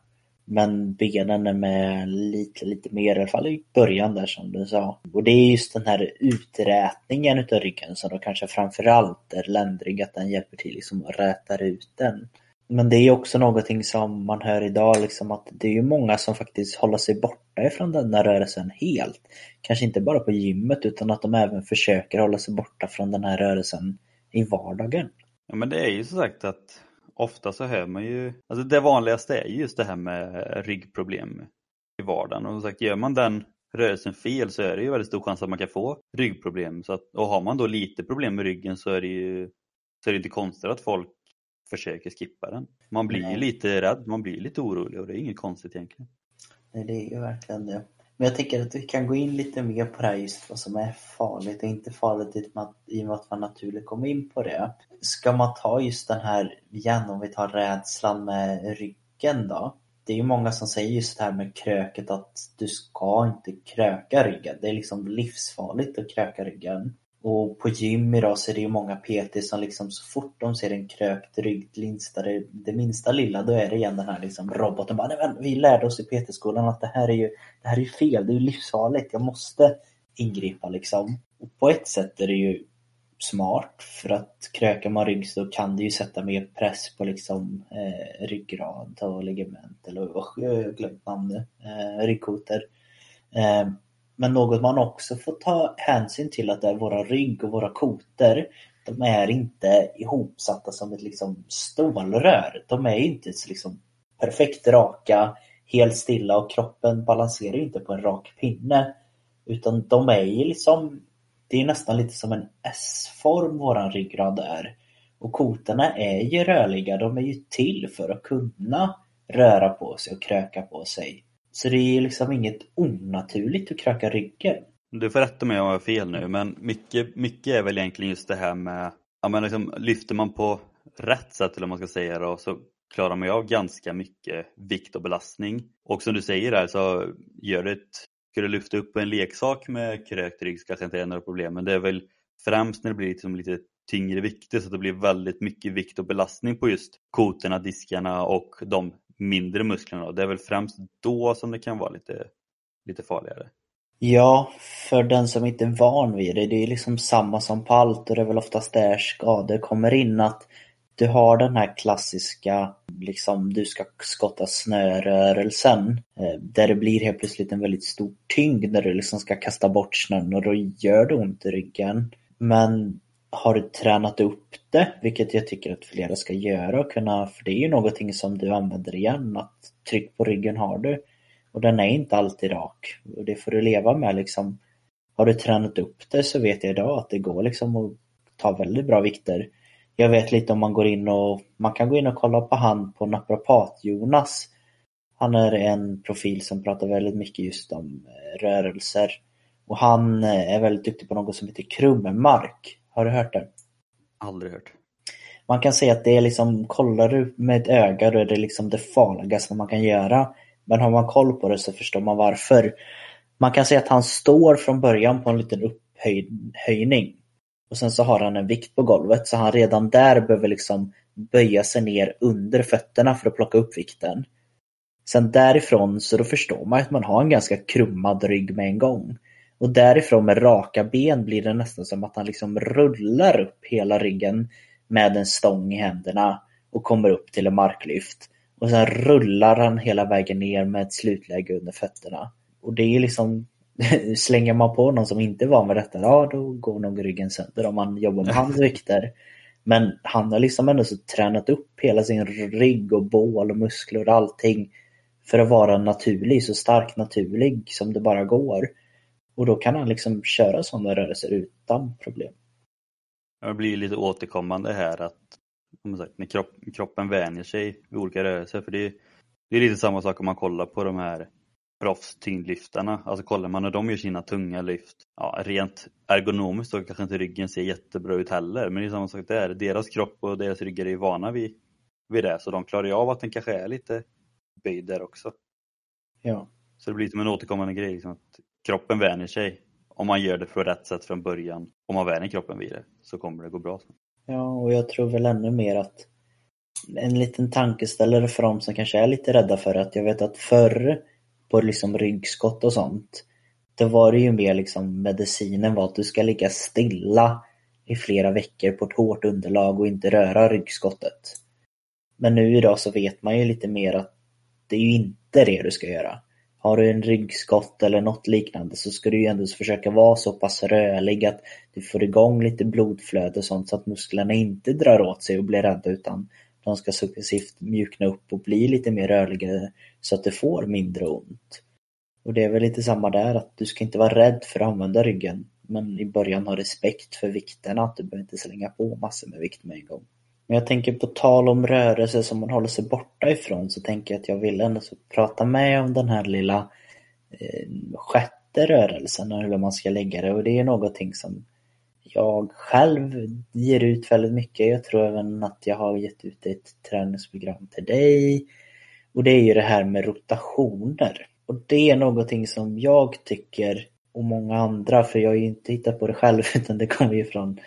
Men benen är med lite, lite mer, i alla fall i början där som du sa. Och det är just den här uträtningen utav ryggen som då kanske framförallt är ländrygg, att den hjälper till liksom att räta ut den. Men det är också någonting som man hör idag liksom att det är ju många som faktiskt håller sig borta ifrån den rörelsen helt. Kanske inte bara på gymmet utan att de även försöker hålla sig borta från den här rörelsen i vardagen. Ja men det är ju så sagt att ofta så hör man ju, alltså det vanligaste är just det här med ryggproblem i vardagen och som sagt gör man den rörelsen fel så är det ju väldigt stor chans att man kan få ryggproblem. Så att, och har man då lite problem med ryggen så är det ju så är det inte konstigt att folk försöker skippa den. Man blir Nej. lite rädd, man blir lite orolig och det är inget konstigt egentligen. Nej, det är ju verkligen det. Men jag tänker att vi kan gå in lite mer på det här just vad som är farligt och inte farligt i och med att man naturligt kommer in på det. Ska man ta just den här, igen om vi tar rädslan med ryggen då. Det är ju många som säger just det här med kröket att du ska inte kröka ryggen. Det är liksom livsfarligt att kröka ryggen. Och på gym idag så är det ju många PT som liksom så fort de ser en krökt rygg, det, det minsta lilla, då är det igen den här liksom roboten. Bara, Nej, men vi lärde oss i PT-skolan att det här är ju det här är fel, det är ju livsfarligt, jag måste ingripa liksom. Och på ett sätt är det ju smart för att krökar man rygg så kan det ju sätta mer press på liksom eh, ryggrad och ligament eller vad jag glömt namnet, eh, ryggkotor. Eh, men något man också får ta hänsyn till att det är våra rygg och våra koter. De är inte ihopsatta som ett liksom stålrör. De är inte liksom perfekt raka, helt stilla och kroppen balanserar inte på en rak pinne. Utan de är ju liksom, det är nästan lite som en S-form våran ryggrad är. Och kotorna är ju rörliga, de är ju till för att kunna röra på sig och kröka på sig. Så det är liksom inget onaturligt att kröka ryggen. Du får rätta mig om jag har fel nu, men mycket, mycket är väl egentligen just det här med, ja men liksom lyfter man på rätt sätt eller vad man ska säga då, så klarar man ju av ganska mycket vikt och belastning. Och som du säger där så gör det ett, ska du lyfta upp en leksak med krökt rygg så kanske inte är några problem men det är väl främst när det blir liksom lite tyngre vikter så att det blir väldigt mycket vikt och belastning på just kotorna, diskarna och de mindre musklerna. Det är väl främst då som det kan vara lite, lite farligare. Ja, för den som inte är van vid det, det är liksom samma som på allt och det är väl oftast där skador kommer in att du har den här klassiska, liksom du ska skotta snörörelsen eh, där det blir helt plötsligt en väldigt stor tyngd när du liksom ska kasta bort snön och då gör det ont i ryggen. Men har du tränat upp det, vilket jag tycker att flera ska göra och kunna, för det är ju någonting som du använder igen, att tryck på ryggen har du. Och den är inte alltid rak. Och det får du leva med liksom. Har du tränat upp det så vet jag idag att det går liksom att ta väldigt bra vikter. Jag vet lite om man går in och man kan gå in och kolla på han på Naprapat-Jonas. Han är en profil som pratar väldigt mycket just om eh, rörelser. Och han eh, är väldigt duktig på något som heter krummark. Har du hört det? Aldrig hört. Man kan säga att det är liksom, kollar du med ett öga då är det liksom det farligaste man kan göra. Men har man koll på det så förstår man varför. Man kan säga att han står från början på en liten upphöjning. Och sen så har han en vikt på golvet så han redan där behöver liksom böja sig ner under fötterna för att plocka upp vikten. Sen därifrån så då förstår man att man har en ganska krummad rygg med en gång. Och därifrån med raka ben blir det nästan som att han liksom rullar upp hela ryggen med en stång i händerna och kommer upp till en marklyft. Och sen rullar han hela vägen ner med ett slutläge under fötterna. Och det är liksom (laughs) Slänger man på någon som inte är van vid detta, ja då går nog ryggen sönder om man jobbar med hans vikter. Men han har liksom ändå så tränat upp hela sin rygg och bål och muskler och allting för att vara naturlig, så stark naturlig som det bara går. Och då kan han liksom köra sådana rörelser utan problem. Det blir lite återkommande här att sagt, när kropp, kroppen vänjer sig vid olika rörelser. För det är, det är lite samma sak om man kollar på de här proffstyngdlyftarna. Alltså kollar man när de gör sina tunga lyft, ja, rent ergonomiskt så kanske inte ryggen ser jättebra ut heller. Men det är samma sak där. Deras kropp och deras ryggar är vana vid, vid det. Så de klarar ju av att den kanske är lite böjd där också. Ja. Så det blir som en återkommande grej. Liksom, att kroppen vänjer sig. Om man gör det på rätt sätt från början. Om man vänjer kroppen vid det så kommer det gå bra. Ja, och jag tror väl ännu mer att en liten tankeställare för dem som kanske är lite rädda för att jag vet att förr på liksom ryggskott och sånt. Då var det ju mer liksom medicinen var att du ska ligga stilla i flera veckor på ett hårt underlag och inte röra ryggskottet. Men nu idag så vet man ju lite mer att det är ju inte det du ska göra. Har du en ryggskott eller något liknande så ska du ju ändå försöka vara så pass rörlig att du får igång lite blodflöde och sånt så att musklerna inte drar åt sig och blir rädda utan de ska successivt mjukna upp och bli lite mer rörliga så att det får mindre ont. Och det är väl lite samma där, att du ska inte vara rädd för att använda ryggen. Men i början ha respekt för vikterna, att du behöver inte slänga på massor med vikt med en gång. Men jag tänker på tal om rörelse som man håller sig borta ifrån så tänker jag att jag vill ändå prata med om den här lilla eh, sjätte rörelsen, och hur man ska lägga det. Och det är någonting som jag själv ger ut väldigt mycket. Jag tror även att jag har gett ut ett träningsprogram till dig. Och det är ju det här med rotationer. Och det är någonting som jag tycker och många andra, för jag har ju inte hittat på det själv (laughs) utan det kommer ju från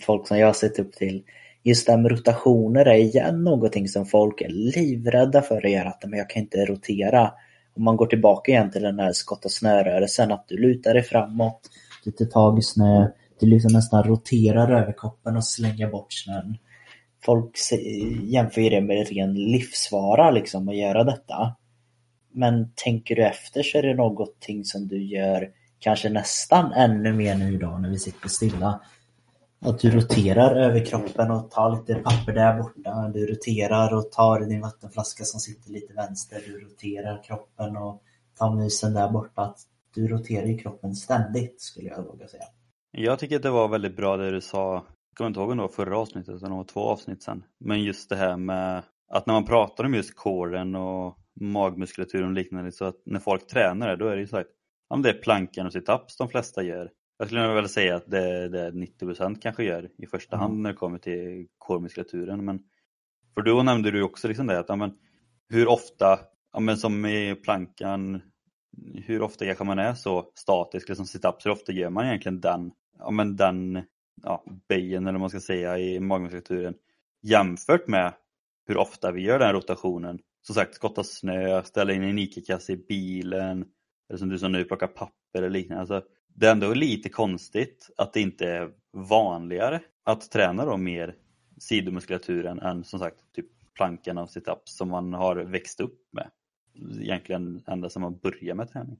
folk som jag har sett upp till. Just det här med rotationer är igen någonting som folk är livrädda för att göra, att men jag kan inte rotera. Om man går tillbaka igen till den här skott och snörörelsen, att du lutar dig framåt, du tar tag i snö, du liksom nästan roterar över koppen och slänger bort snön. Folk jämför det med ren livsvara liksom att göra detta. Men tänker du efter så är det någonting som du gör kanske nästan ännu mer nu idag när vi sitter stilla. Att du roterar över kroppen och tar lite papper där borta. Du roterar och tar din vattenflaska som sitter lite vänster. Du roterar kroppen och tar musen där borta. Att du roterar ju kroppen ständigt skulle jag våga säga. Jag tycker att det var väldigt bra det du sa, jag kommer inte ihåg om det var förra avsnittet utan det var två avsnitt sen. Men just det här med att när man pratar om just kåren och magmuskulaturen och liknande så att när folk tränar det då är det ju så att om det är plankan och situps de flesta gör. Jag skulle väl säga att det, det 90% kanske gör i första hand när det kommer till kårmuskulaturen men För då nämnde du också liksom det att ja, men, hur ofta, ja, men som i plankan, hur ofta kanske man är så statisk, liksom sit-ups, hur ofta gör man egentligen den, ja, men den ja, böjen eller vad man ska säga i magmuskulaturen jämfört med hur ofta vi gör den rotationen. Som sagt, skotta snö, ställa in en ICA-kasse i bilen, eller som du sa nu, plocka papper eller liknande. Alltså, det är ändå lite konstigt att det inte är vanligare att träna då mer sidomuskulaturen än som sagt typ plankan och situps som man har växt upp med. Egentligen ända sedan man började med träning.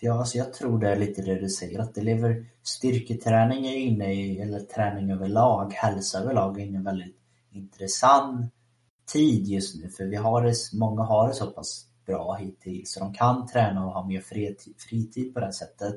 Ja, alltså jag tror det är lite det du säger, att det lever styrketräning är inne i, eller träning överlag, hälsa överlag är inne i en väldigt intressant tid just nu. För vi har det, många har det så pass bra hittills så de kan träna och ha mer fritid på det sättet.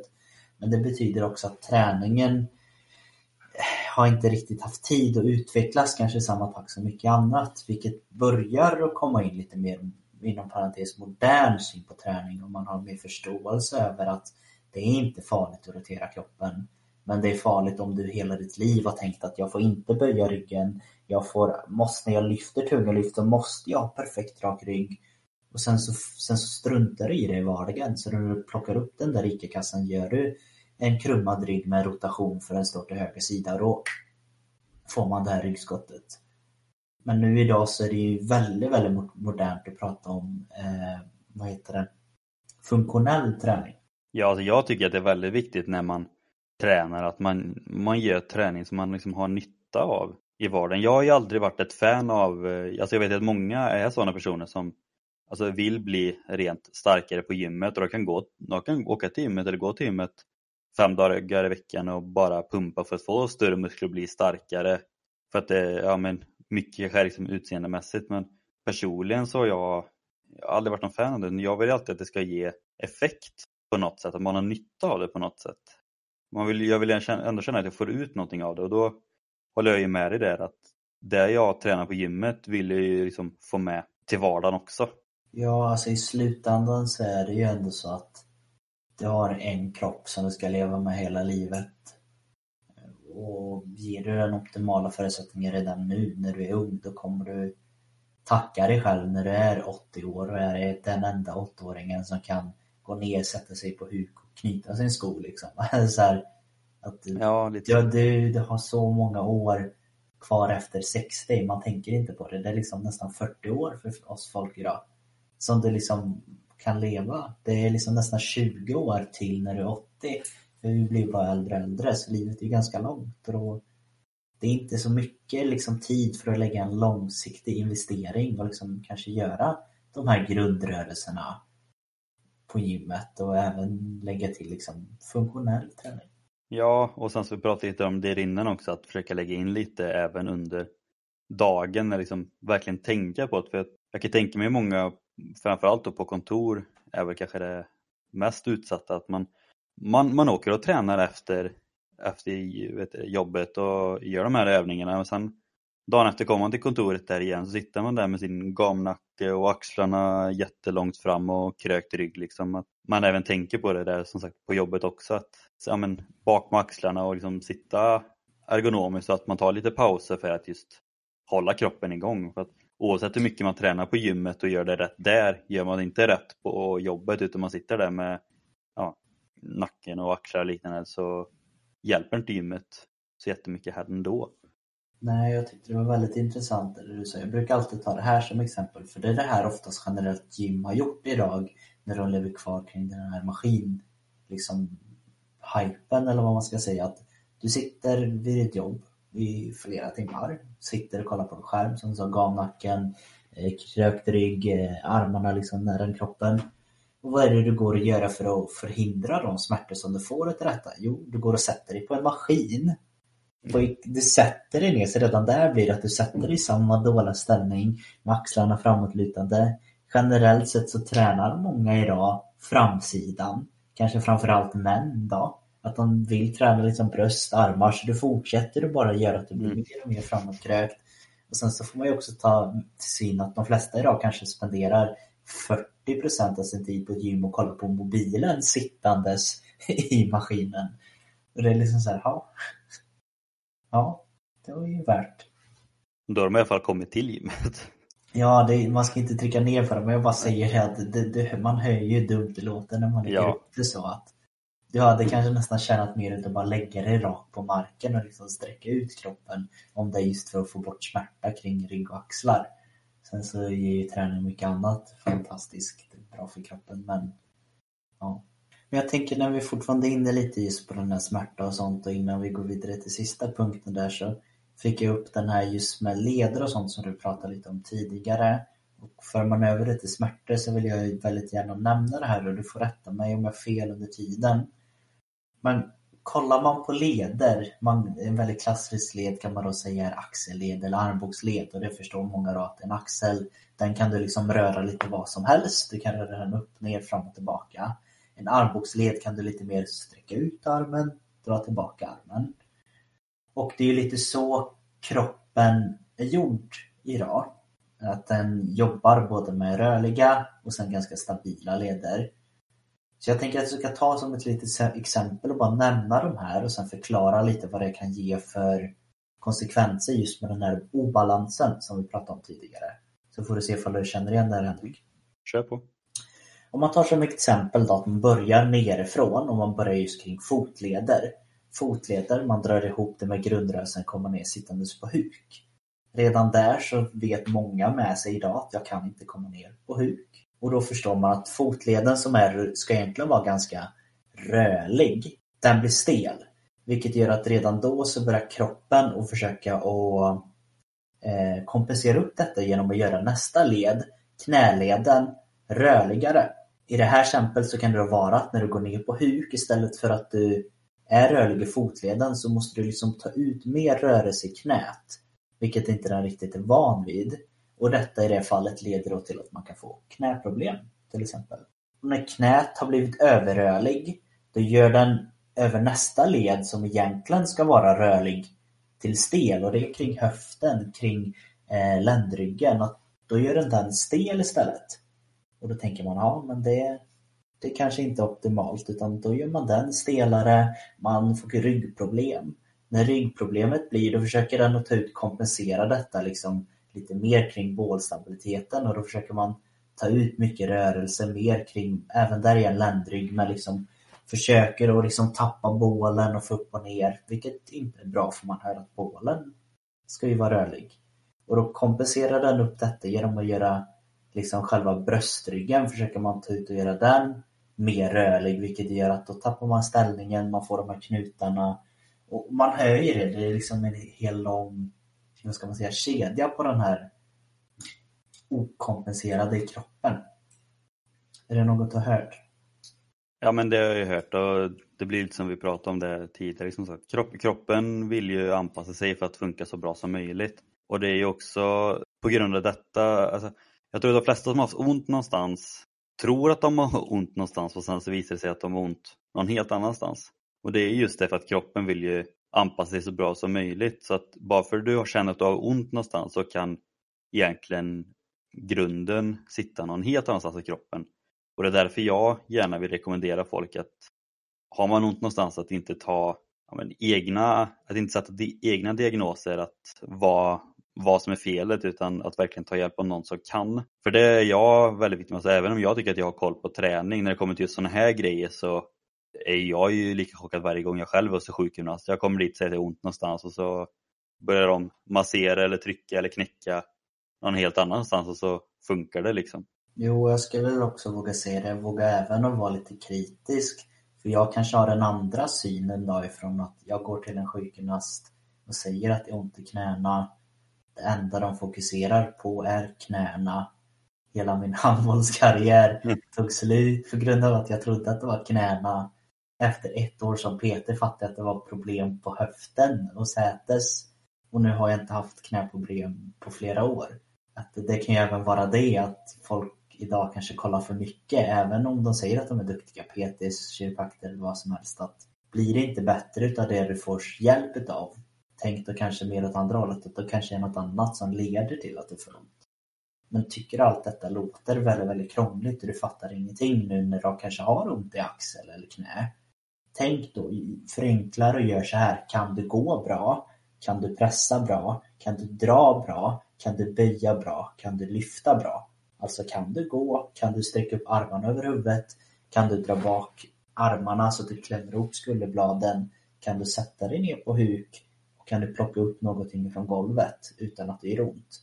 Men det betyder också att träningen eh, har inte riktigt haft tid att utvecklas kanske i samma takt som mycket annat. Vilket börjar att komma in lite mer inom parentes modern syn på träning och man har mer förståelse över att det är inte farligt att rotera kroppen. Men det är farligt om du hela ditt liv har tänkt att jag får inte böja ryggen. Jag får, måste, när jag lyfter tunga lyft så måste jag ha perfekt rak rygg. Och sen så, sen så struntar du i det i vardagen. Så när du plockar upp den där ICA-kassan gör du en krummad rygg med rotation för den står till höger sida och då får man det här ryggskottet. Men nu idag så är det ju väldigt, väldigt modernt att prata om, eh, vad heter det, funktionell träning. Ja, alltså jag tycker att det är väldigt viktigt när man tränar att man, man gör träning som man liksom har nytta av i vardagen. Jag har ju aldrig varit ett fan av, eh, alltså jag vet att många är sådana personer som alltså vill bli rent starkare på gymmet och de kan, gå, de kan åka till gymmet eller gå till gymmet fem dagar i veckan och bara pumpa för att få större muskler och bli starkare. För att det, ja men mycket är liksom utseendemässigt men personligen så har jag, jag har aldrig varit någon fan av det. Jag vill alltid att det ska ge effekt på något sätt, att man har nytta av det på något sätt. Man vill, jag vill ändå känna att jag får ut någonting av det och då håller jag ju med dig där att det jag tränar på gymmet vill jag ju liksom få med till vardagen också. Ja, alltså i slutändan så är det ju ändå så att du har en kropp som du ska leva med hela livet. Och ger du den optimala förutsättningar redan nu när du är ung, då kommer du tacka dig själv när du är 80 år och är den enda 8-åringen som kan gå ner, sätta sig på huk och knyta sin sko liksom. (laughs) så här, att du, ja, lite. Ja, du, du har så många år kvar efter 60, man tänker inte på det. Det är liksom nästan 40 år för oss folk idag. Som du liksom kan leva. Det är liksom nästan 20 år till när du är 80. För vi blir bara äldre och äldre, så livet är ganska långt. Och det är inte så mycket liksom tid för att lägga en långsiktig investering och liksom kanske göra de här grundrörelserna på gymmet och även lägga till liksom funktionell träning. Ja, och sen så pratade vi lite om det innan också, att försöka lägga in lite även under dagen, liksom verkligen tänka på det. För jag kan tänka mig många framförallt då på kontor är väl kanske det mest utsatta att man, man, man åker och tränar efter, efter vet, jobbet och gör de här övningarna och sen dagen efter kommer man till kontoret där igen så sitter man där med sin gamnacke och axlarna jättelångt fram och krökt rygg liksom. Att man även tänker på det där som sagt på jobbet också att ja, men, bak med axlarna och liksom sitta ergonomiskt så att man tar lite pauser för att just hålla kroppen igång. För att oavsett hur mycket man tränar på gymmet och gör det rätt där, gör man inte rätt på jobbet utan man sitter där med ja, nacken och axlar och liknande så hjälper inte gymmet så jättemycket här ändå. Nej, jag tyckte det var väldigt intressant det du sa. Jag brukar alltid ta det här som exempel för det är det här oftast generellt gym har gjort idag när de lever kvar kring den här maskin liksom hypen eller vad man ska säga. Att du sitter vid ditt jobb i flera timmar. Sitter och kollar på en skärm som du sa, gamnacken, eh, krökt rygg, eh, armarna liksom nära kroppen. Och vad är det du går att göra för att förhindra de smärtor som du får efter detta? Jo, du går och sätter dig på en maskin. Du sätter dig ner, så redan där blir det att du sätter dig i samma dåliga ställning med axlarna framåtlutande. Generellt sett så tränar många idag framsidan, kanske framförallt män då att de vill träna liksom bröst, armar så du fortsätter du bara göra att du blir mm. mer och mer framåtkrökt. Och sen så får man ju också ta till syn att de flesta idag kanske spenderar 40% av sin tid på ett gym och kollar på mobilen sittandes (laughs) i maskinen. Och det är liksom så här, ja. Ja, det var ju värt Då har de i alla fall kommit till gymmet. Ja, det, man ska inte trycka ner på det, men jag bara säger det att det, det, man hör ju dumt det låter när man lägger Ja. upp det så att du hade kanske nästan tjänat mer ut att bara lägga dig rakt på marken och liksom sträcka ut kroppen om det är just för att få bort smärta kring rygg och axlar. Sen så ger ju träning mycket annat fantastiskt bra för kroppen, men ja. Men jag tänker när vi fortfarande är inne lite just på den här smärta och sånt och innan vi går vidare till sista punkten där så fick jag upp den här just med leder och sånt som du pratade lite om tidigare. Och för man över det till smärtor så vill jag ju väldigt gärna nämna det här och du får rätta mig om jag har fel under tiden. Men kollar man på leder, man, en väldigt klassisk led kan man då säga är axelled eller armbågsled och det förstår många då att en axel den kan du liksom röra lite vad som helst. Du kan röra den upp, ner, fram och tillbaka. En armbågsled kan du lite mer sträcka ut armen, dra tillbaka armen. Och det är lite så kroppen är gjord idag. Att den jobbar både med rörliga och sen ganska stabila leder. Så jag tänker att jag ska ta som ett litet exempel och bara nämna de här och sen förklara lite vad det kan ge för konsekvenser just med den här obalansen som vi pratade om tidigare. Så får du se ifall du känner igen det här Henrik. Kör på. Om man tar som exempel då att man börjar nerifrån och man börjar just kring fotleder. Fotleder, man drar ihop det med grundrörelsen kommer ner sittandes på huk. Redan där så vet många med sig idag att jag kan inte komma ner på huk. Och då förstår man att fotleden som är, ska egentligen vara ganska rörlig, den blir stel. Vilket gör att redan då så börjar kroppen att försöka att eh, kompensera upp detta genom att göra nästa led, knäleden, rörligare. I det här exemplet så kan det då vara att när du går ner på huk istället för att du är rörlig i fotleden så måste du liksom ta ut mer rörelse i knät. Vilket inte den riktigt är van vid. Och detta i det fallet leder då till att man kan få knäproblem till exempel. Och när knät har blivit överrörlig då gör den över nästa led som egentligen ska vara rörlig till stel och det är kring höften, kring eh, ländryggen. Att då gör den den stel istället. Och då tänker man, ja men det, det kanske inte är optimalt utan då gör man den stelare, man får ryggproblem. När ryggproblemet blir, då försöker den att ta ut kompensera detta liksom lite mer kring bålstabiliteten och då försöker man ta ut mycket rörelse mer kring, även där igen ländrygg, men liksom försöker att liksom tappa bålen och få upp och ner, vilket inte är bra för man hör att bålen ska ju vara rörlig. Och då kompenserar den upp detta genom att göra liksom själva bröstryggen försöker man ta ut och göra den mer rörlig vilket gör att då tappar man ställningen, man får de här knutarna och man hör ju det, det är liksom en hel lång vad ska man säga, kedja på den här okompenserade kroppen. Är det något du har hört? Ja men det har jag ju hört och det blir lite som vi pratade om det tidigare. Liksom som sagt. Kropp, kroppen vill ju anpassa sig för att funka så bra som möjligt. Och det är ju också på grund av detta, alltså, jag tror att de flesta som har haft ont någonstans tror att de har ont någonstans och sen så visar det sig att de har ont någon helt annanstans. Och det är just det för att kroppen vill ju anpassa sig så bra som möjligt. Så att bara för att du har känt att du har ont någonstans så kan egentligen grunden sitta någon helt annanstans i kroppen. Och det är därför jag gärna vill rekommendera folk att har man ont någonstans att inte ta ja, men, egna, att inte sätta di egna diagnoser att vad, vad som är felet utan att verkligen ta hjälp av någon som kan. För det är jag väldigt viktig med, så även om jag tycker att jag har koll på träning när det kommer till just sådana här grejer så är jag ju lika chockad varje gång jag själv är hos sjukgymnast. Jag kommer dit och säger att det är ont någonstans och så börjar de massera eller trycka eller knäcka någon helt annanstans och så funkar det liksom. Jo, jag skulle väl också våga säga det. Våga även att vara lite kritisk. För jag kanske har den andra synen då ifrån att jag går till en sjukgymnast och säger att det är ont i knäna. Det enda de fokuserar på är knäna. Hela min (laughs) handbollskarriär Mm. tog slut på grund av att jag trodde att det var knäna. Efter ett år som Peter fattade jag att det var problem på höften och sätes. Och nu har jag inte haft knäproblem på flera år. Att det kan ju även vara det att folk idag kanske kollar för mycket, även om de säger att de är duktiga PTs, kiropraktorer eller vad som helst. Att blir det inte bättre utav det du får hjälp utav, tänk då kanske mer åt andra hållet, att då kanske är något annat som leder till att du får ont. Men tycker allt detta låter väldigt, väldigt krångligt och du fattar ingenting nu när du kanske har ont i axel eller knä. Tänk då, förenklar och gör så här. Kan du gå bra? Kan du pressa bra? Kan du dra bra? Kan du böja bra? Kan du lyfta bra? Alltså kan du gå? Kan du sträcka upp armarna över huvudet? Kan du dra bak armarna så att du klämmer ihop skulderbladen? Kan du sätta dig ner på huk? Och kan du plocka upp någonting från golvet utan att det gör ont?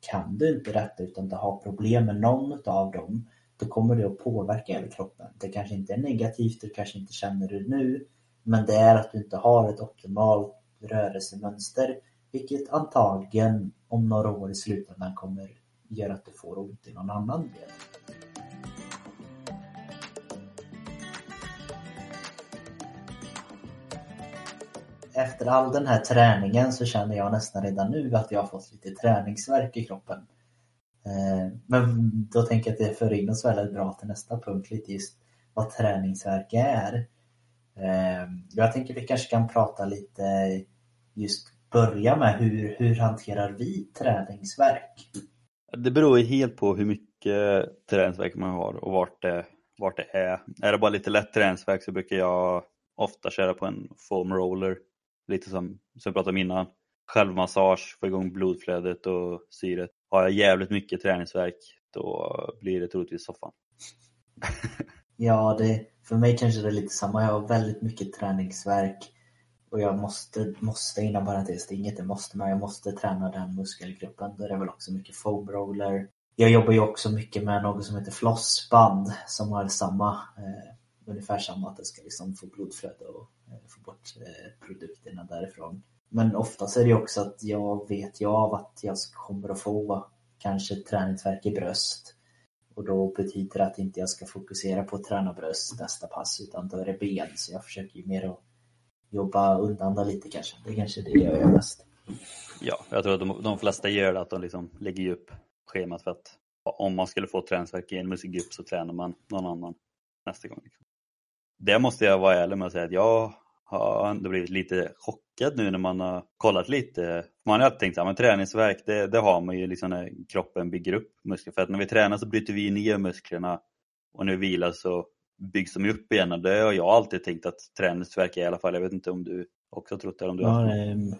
Kan du inte detta utan du har problem med någon av dem, då kommer det att påverka hela kroppen. Det kanske inte är negativt, du kanske inte känner det nu, men det är att du inte har ett optimalt rörelsemönster, vilket antagligen om några år i slutändan kommer göra att du får ont i någon annan del. Efter all den här träningen så känner jag nästan redan nu att jag har fått lite träningsverk i kroppen. Eh, men då tänker jag att det för in oss väldigt bra till nästa punkt, lite just vad träningsverk är. Eh, jag tänker vi kanske kan prata lite, just börja med hur, hur hanterar vi träningsverk? Det beror ju helt på hur mycket träningsverk man har och vart det, vart det är. Är det bara lite lätt träningsverk så brukar jag ofta köra på en foam roller. Lite som, som jag pratade om innan. Självmassage, få igång blodflödet och syret. Har jag jävligt mycket träningsverk då blir det troligtvis soffan. (laughs) ja, det, för mig kanske det är lite samma. Jag har väldigt mycket träningsverk och jag måste, måste innan parentes, det är inget jag måste, men jag måste träna den muskelgruppen. Då är det väl också mycket foam roller. Jag jobbar ju också mycket med något som heter flossband som har samma, eh, ungefär samma, att det ska liksom få blodflöde och eh, få bort eh, produkterna därifrån. Men oftast är det också att jag vet ju av att jag kommer att få kanske träningsverk i bröst. Och då betyder det att inte jag ska fokusera på att träna bröst nästa pass utan då är det ben. Så jag försöker ju mer att jobba undan det lite kanske. Det är kanske det jag gör mest. Ja, jag tror att de, de flesta gör det att de liksom lägger upp schemat för att om man skulle få träningsverk i en musikgrupp så tränar man någon annan nästa gång. Liksom. Det måste jag vara ärlig med och säga att jag har ändå blivit lite chockad nu när man har kollat lite. Man har alltid tänkt att träningsverk det, det, har man ju liksom när kroppen bygger upp muskler. För att när vi tränar så bryter vi ner musklerna och när vi vilar så byggs de upp igen och det har jag alltid tänkt att träningsverk är i alla fall. Jag vet inte om du också trott det? Om du ja,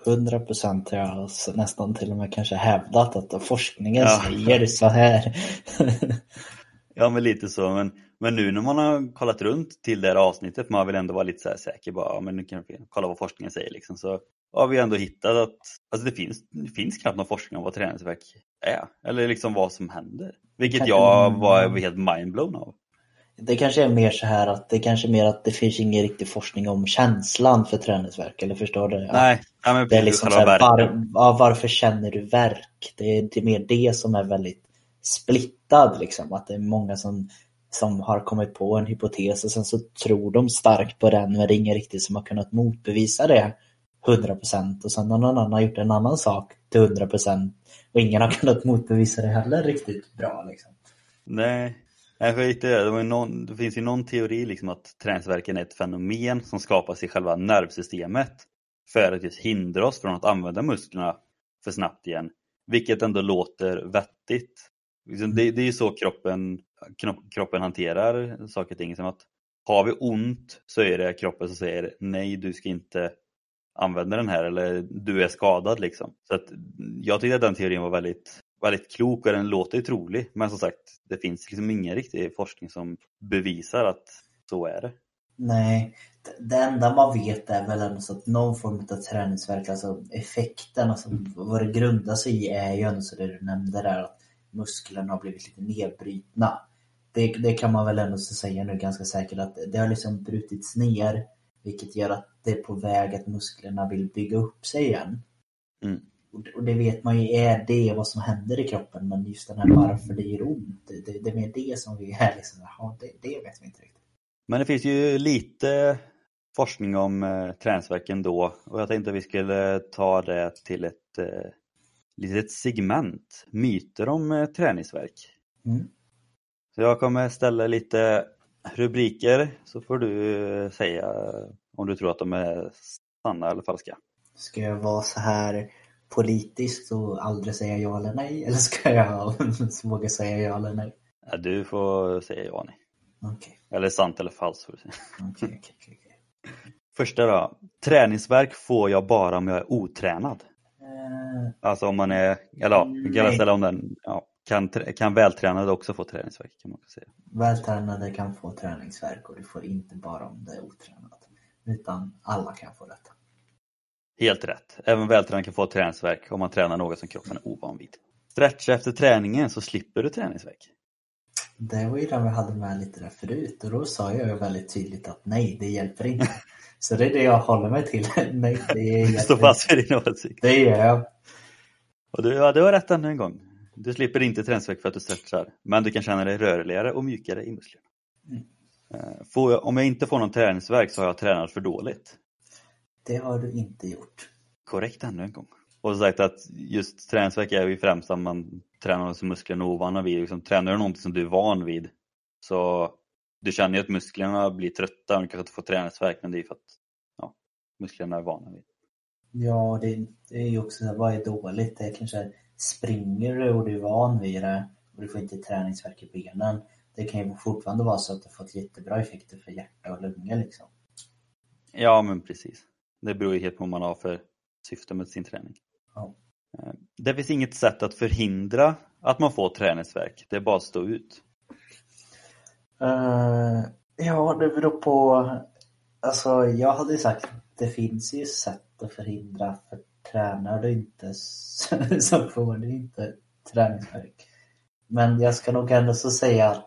hundra procent har jag nästan till och med kanske hävdat att forskningen ja. säger så här. (laughs) ja, men lite så. Men, men nu när man har kollat runt till det här avsnittet, man vill ändå vara lite så här säker, bara, ja, men nu kan vi kolla vad forskningen säger liksom, så har vi ändå hittat att alltså det, finns, det finns knappt någon forskning om vad träningsverk är, eller liksom vad som händer. Vilket jag var helt mindblown av. Det kanske är mer så här att det kanske mer att det finns ingen riktig forskning om känslan för träningsverk, eller förstår du? Nej, ja, men det är liksom så här, var, ja, varför känner du verk? Det är, det är mer det som är väldigt splittad liksom, att det är många som, som har kommit på en hypotes och sen så tror de starkt på den men det är ingen riktigt som har kunnat motbevisa det 100% och sen har någon annan gjort en annan sak till 100% och ingen har kunnat motbevisa det heller riktigt bra liksom. Nej, Nej, för det, var någon, det finns ju någon teori liksom att träningsverken är ett fenomen som skapas i själva nervsystemet för att just hindra oss från att använda musklerna för snabbt igen. Vilket ändå låter vettigt. Liksom, det är ju så kroppen, kroppen hanterar saker och ting. Som att har vi ont så är det kroppen som säger nej, du ska inte använda den här eller du är skadad. Liksom. Så att jag tyckte att den teorin var väldigt väldigt klok och den låter ju trolig. Men som sagt, det finns liksom ingen riktig forskning som bevisar att så är det. Nej, det enda man vet är väl ändå så att någon form av träningsverk, alltså effekten, alltså vad det grundar sig i är ju ändå så det du nämnde där att musklerna har blivit lite nedbrytna. Det, det kan man väl ändå säga nu ganska säkert att det har liksom brutits ner vilket gör att det är på väg att musklerna vill bygga upp sig igen. Mm. Och det vet man ju är det vad som händer i kroppen men just den här varför det gör ont, det, det, det är mer det som vi är liksom, ja, det, det vet vi inte riktigt. Men det finns ju lite forskning om eh, träningsverk ändå och jag tänkte att vi skulle ta det till ett eh, litet segment, myter om eh, träningsverk. Mm. Så jag kommer ställa lite rubriker så får du eh, säga om du tror att de är sanna eller falska. Ska jag vara så här politiskt och aldrig säga ja eller nej? Eller ska jag (laughs) våga säga ja eller nej? Ja, du får säga ja nej. Okay. Eller sant eller falskt. Okay, okay, okay, Första då. Träningsverk får jag bara om jag är otränad. Eh, Alltså om man är, eller ja, vi kan ställa om den. Ja, kan, kan vältränade också få träningsvärk kan man säga. vältränade kan få träningsvärk och det får inte bara om det är otränat. Utan alla kan få detta. Helt rätt. Även vältränade kan få träningsvärk om man tränar något som kroppen är ovan vid. Stretcha efter träningen så slipper du träningsvärk. Det var ju den vi hade med lite där förut och då sa jag ju väldigt tydligt att nej, det hjälper inte. (laughs) Så det är det jag håller mig till. (laughs) nej, det Du hjälper står inte. fast vid din åsikt. Det gör jag. Och du, ja, du har rätt ännu en gång. Du slipper inte träningsvärk för att du stretchar, men du kan känna dig rörligare och mjukare i musklerna. Mm. Eh, jag, om jag inte får någon träningsvärk så har jag tränat för dåligt. Det har du inte gjort. Korrekt ännu en gång. Och som sagt att just träningsvärk är ju främst om man tränar som musklerna är ovana vid. Liksom, tränar du någonting som du är van vid så du känner ju att musklerna blir trötta och du kanske inte får träningsvärk men det är ju för att ja, musklerna är vana vid. Ja, det, det är ju också så här, vad är dåligt? Det är kanske springer du och du är van vid det och du får inte träningsvärk i benen. Det kan ju fortfarande vara så att det fått jättebra effekter för hjärta och lungor liksom. Ja men precis. Det beror ju helt på vad man har för syfte med sin träning. Ja. Eh, Det finns inget sätt att förhindra att man får träningsvärk. Det är bara att stå ut. Eh, ja, det beror på. Alltså, jag hade ju sagt det finns ju sätt att förhindra för tränar du inte (laughs) så får du inte träningsvärk. Men jag ska nog ändå så säga att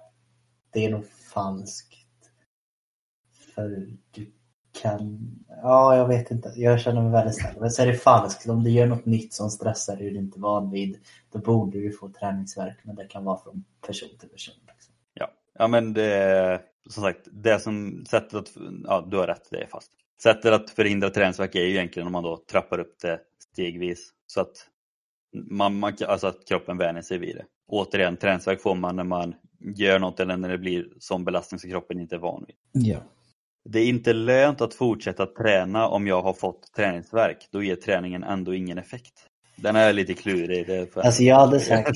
det är nog falskt. För du kan, ja jag vet inte, jag känner mig väldigt stark. Men så är det falskt, om du gör något nytt som stressar dig och du inte är van vid, då borde du få träningsvärk. Men det kan vara från person till person. Liksom. Ja, ja men det är som sagt, det som sättet att, ja du har rätt, det är fast. Sättet att förhindra träningsvärk är ju egentligen om man då trappar upp det stegvis så att man, man, alltså att kroppen vänjer sig vid det. Återigen, träningsvärk får man när man gör något eller när det blir sån belastning som kroppen inte är van vid. Ja. Det är inte lönt att fortsätta träna om jag har fått träningsvärk. Då ger träningen ändå ingen effekt. Den är lite klurig. Det är för... Alltså jag hade sagt,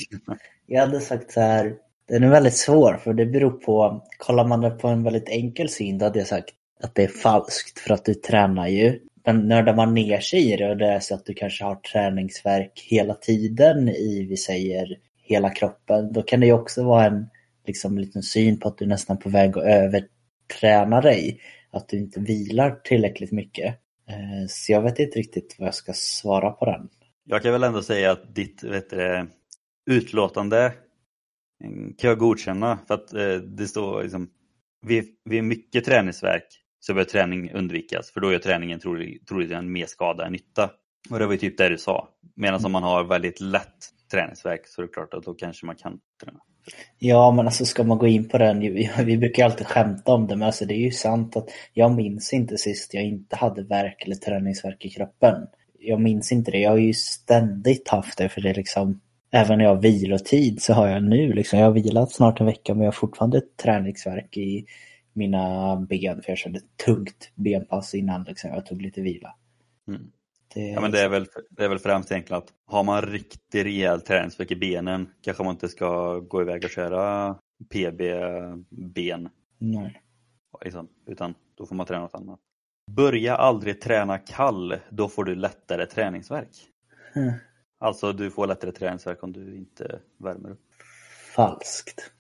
jag hade sagt så här, den är väldigt svår för det beror på, kollar man det på en väldigt enkel syn då hade jag sagt att det är falskt för att du tränar ju. Men nördar man ner sig i det och det är så att du kanske har träningsverk hela tiden i, vi säger, hela kroppen, då kan det ju också vara en liksom, liten syn på att du nästan på väg att överträna dig. Att du inte vilar tillräckligt mycket. Eh, så jag vet inte riktigt vad jag ska svara på den. Jag kan väl ändå säga att ditt vet du, det, utlåtande eh, kan jag godkänna för att eh, det står liksom vid, vid mycket träningsverk så bör träning undvikas för då gör träningen trolig- troligen mer skada än nytta. Och det var ju typ det du sa. Medan om man har väldigt lätt träningsverk så är det klart att då kanske man kan träna. Ja, men alltså ska man gå in på den, vi, (laughs) brukar alltid skämta om det, men alltså det är ju sant att jag minns inte sist jag inte hade värk eller träningsvärk i kroppen. Jag minns inte det, jag har ju ständigt haft det för det är liksom, även när jag har vilotid så har jag nu liksom, jag har vilat snart en vecka men jag har fortfarande träningsvärk i mina ben för jag ett tungt benpass innan liksom, jag tog lite vila. Mm. Det, Ja, men det, är väl, det är väl främst egentligen att har man riktigt rejäl träningsvärk i benen kanske man inte ska gå iväg och köra PB-ben Nej. liksom, utan då får man träna något annat. Börja aldrig träna kall, då får du lättare träningsverk. Mm. Alltså du får lättare träningsverk om du inte värmer upp. Falskt.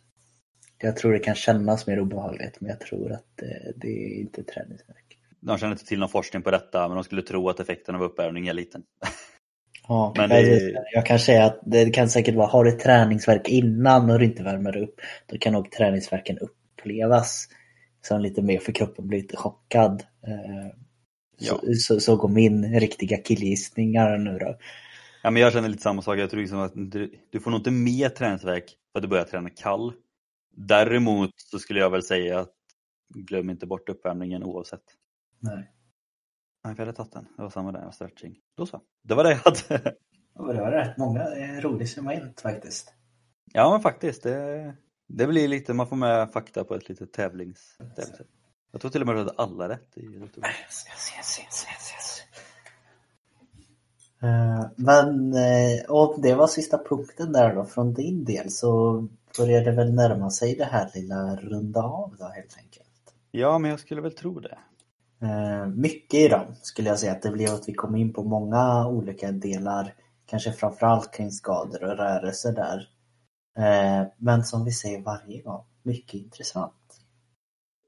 Jag tror det kan kännas mer obehagligt men jag tror att det, det är inte träningsvärk. De känner inte till någon forskning på detta men de skulle tro att effekten av uppvärmning är liten. Ja, (laughs) Men det- Jag kan säga att det kan säkert vara, har du träningsverk innan och du inte värmer upp, då kan nog träningsverken upplevas som lite mer för kroppen blir lite chockad. Eh, Så, så, så går min riktiga killgissningar nu då. Ja, men jag känner lite samma sak. Jag tror liksom att du, du får nog inte mer träningsverk för att du börjar träna kall. Däremot så skulle jag väl säga att glöm inte bort uppvärmningen oavsett. Nej. Nej, vi hade tagit den. Det var samma där, stretching. Då så. Det var det jag hade. Och det var rätt många eh, roliga segment faktiskt. Ja, men faktiskt. Det, det blir lite, man får med fakta på ett litet tävlings... Jag tror till och med att du hade alla rätt i jag. Yes, yes, yes, yes, yes. Eh, Men eh, och det var sista punkten där då från din del så börjar det väl närma sig det här lilla runda av då helt enkelt. Ja, men jag skulle väl tro det. Eh, Mycket idag skulle jag säga att det blev att vi kom in på många olika delar Kanske framförallt kring skador och rörelser där. Eh, men som vi säger varje gång, mycket intressant.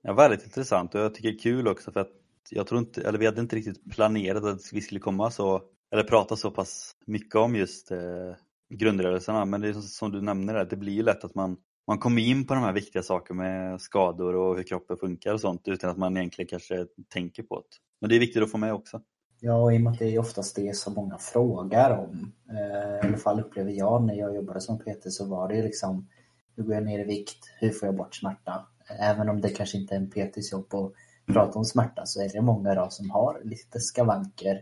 Ja, väldigt intressant och jag tycker kul också för att jag tror inte, eller vi hade inte riktigt planerat att vi skulle komma så, eller prata så pass mycket om just eh, grundrörelserna. Men det är som du nämner, det, det blir ju lätt att man, man kommer in på de här viktiga sakerna med skador och hur kroppen funkar och sånt utan att man egentligen kanske tänker på det. Men det är viktigt att få med också. Ja, i och med att det är oftast det som många frågar om. Eh, I alla fall upplever jag när jag jobbade som PT så var det liksom hur går jag ner i vikt? Hur får jag bort smärta? Även om det kanske inte är en PTs jobb att prata om smärta så är det många idag som har lite skavanker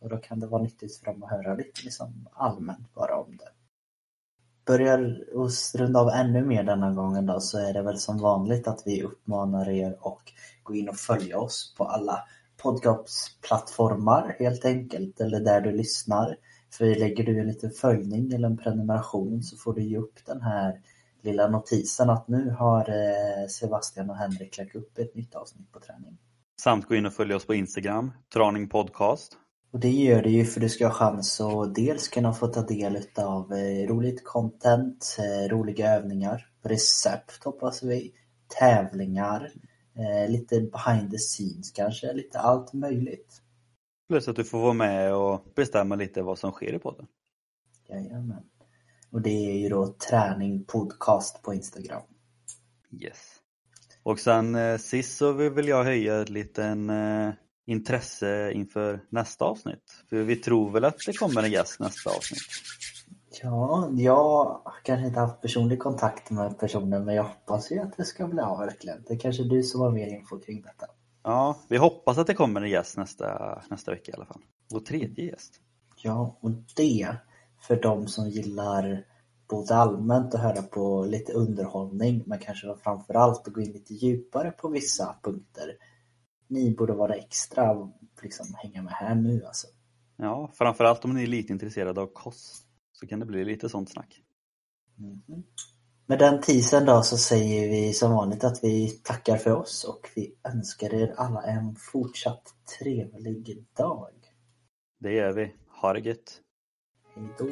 och då kan det vara nyttigt för dem att höra lite liksom allmänt bara om det. Börjar oss runda av ännu mer denna gången då så är det väl som vanligt att vi uppmanar er att gå in och följa oss på alla podcastplattformar helt enkelt eller där du lyssnar. För lägger du en liten följning eller en prenumeration så får du ju upp den här lilla notisen att nu har eh, Sebastian och Henrik lagt upp ett nytt avsnitt på träning. Samt gå in och följa oss på Instagram, Traning Podcast. Och det gör det ju för du ska ha chans att dels kunna få ta del av eh, roligt content, eh, roliga övningar, recept hoppas vi, tävlingar, lite behind the scenes kanske, lite allt möjligt. Plus att du får vara med och bestämma lite vad som sker i podden. Jajamän. Och det är ju då träning podcast på Instagram. Yes. Och sen eh, sist så vill jag höja ett liten eh, intresse inför nästa avsnitt. För vi tror väl att det kommer en gäst nästa avsnitt. Ja, jag har kanske inte haft personlig kontakt med personen men jag hoppas ju att det ska bli av verkligen. Det är kanske du som har mer info kring detta. Ja, vi hoppas att det kommer en gäst nästa, nästa vecka i alla fall. Vår tredje gäst. Ja, och det för de som gillar både allmänt att höra på lite underhållning men kanske framförallt att gå in lite djupare på vissa punkter. Ni borde vara extra liksom hänga med här nu alltså. Ja, framförallt om ni är lite intresserade av kost så kan det bli lite sånt snack. Mm. Med den tisen då så säger vi som vanligt att vi tackar för oss och vi önskar er alla en fortsatt trevlig dag. Det gör vi. Ha det gött! Hej då!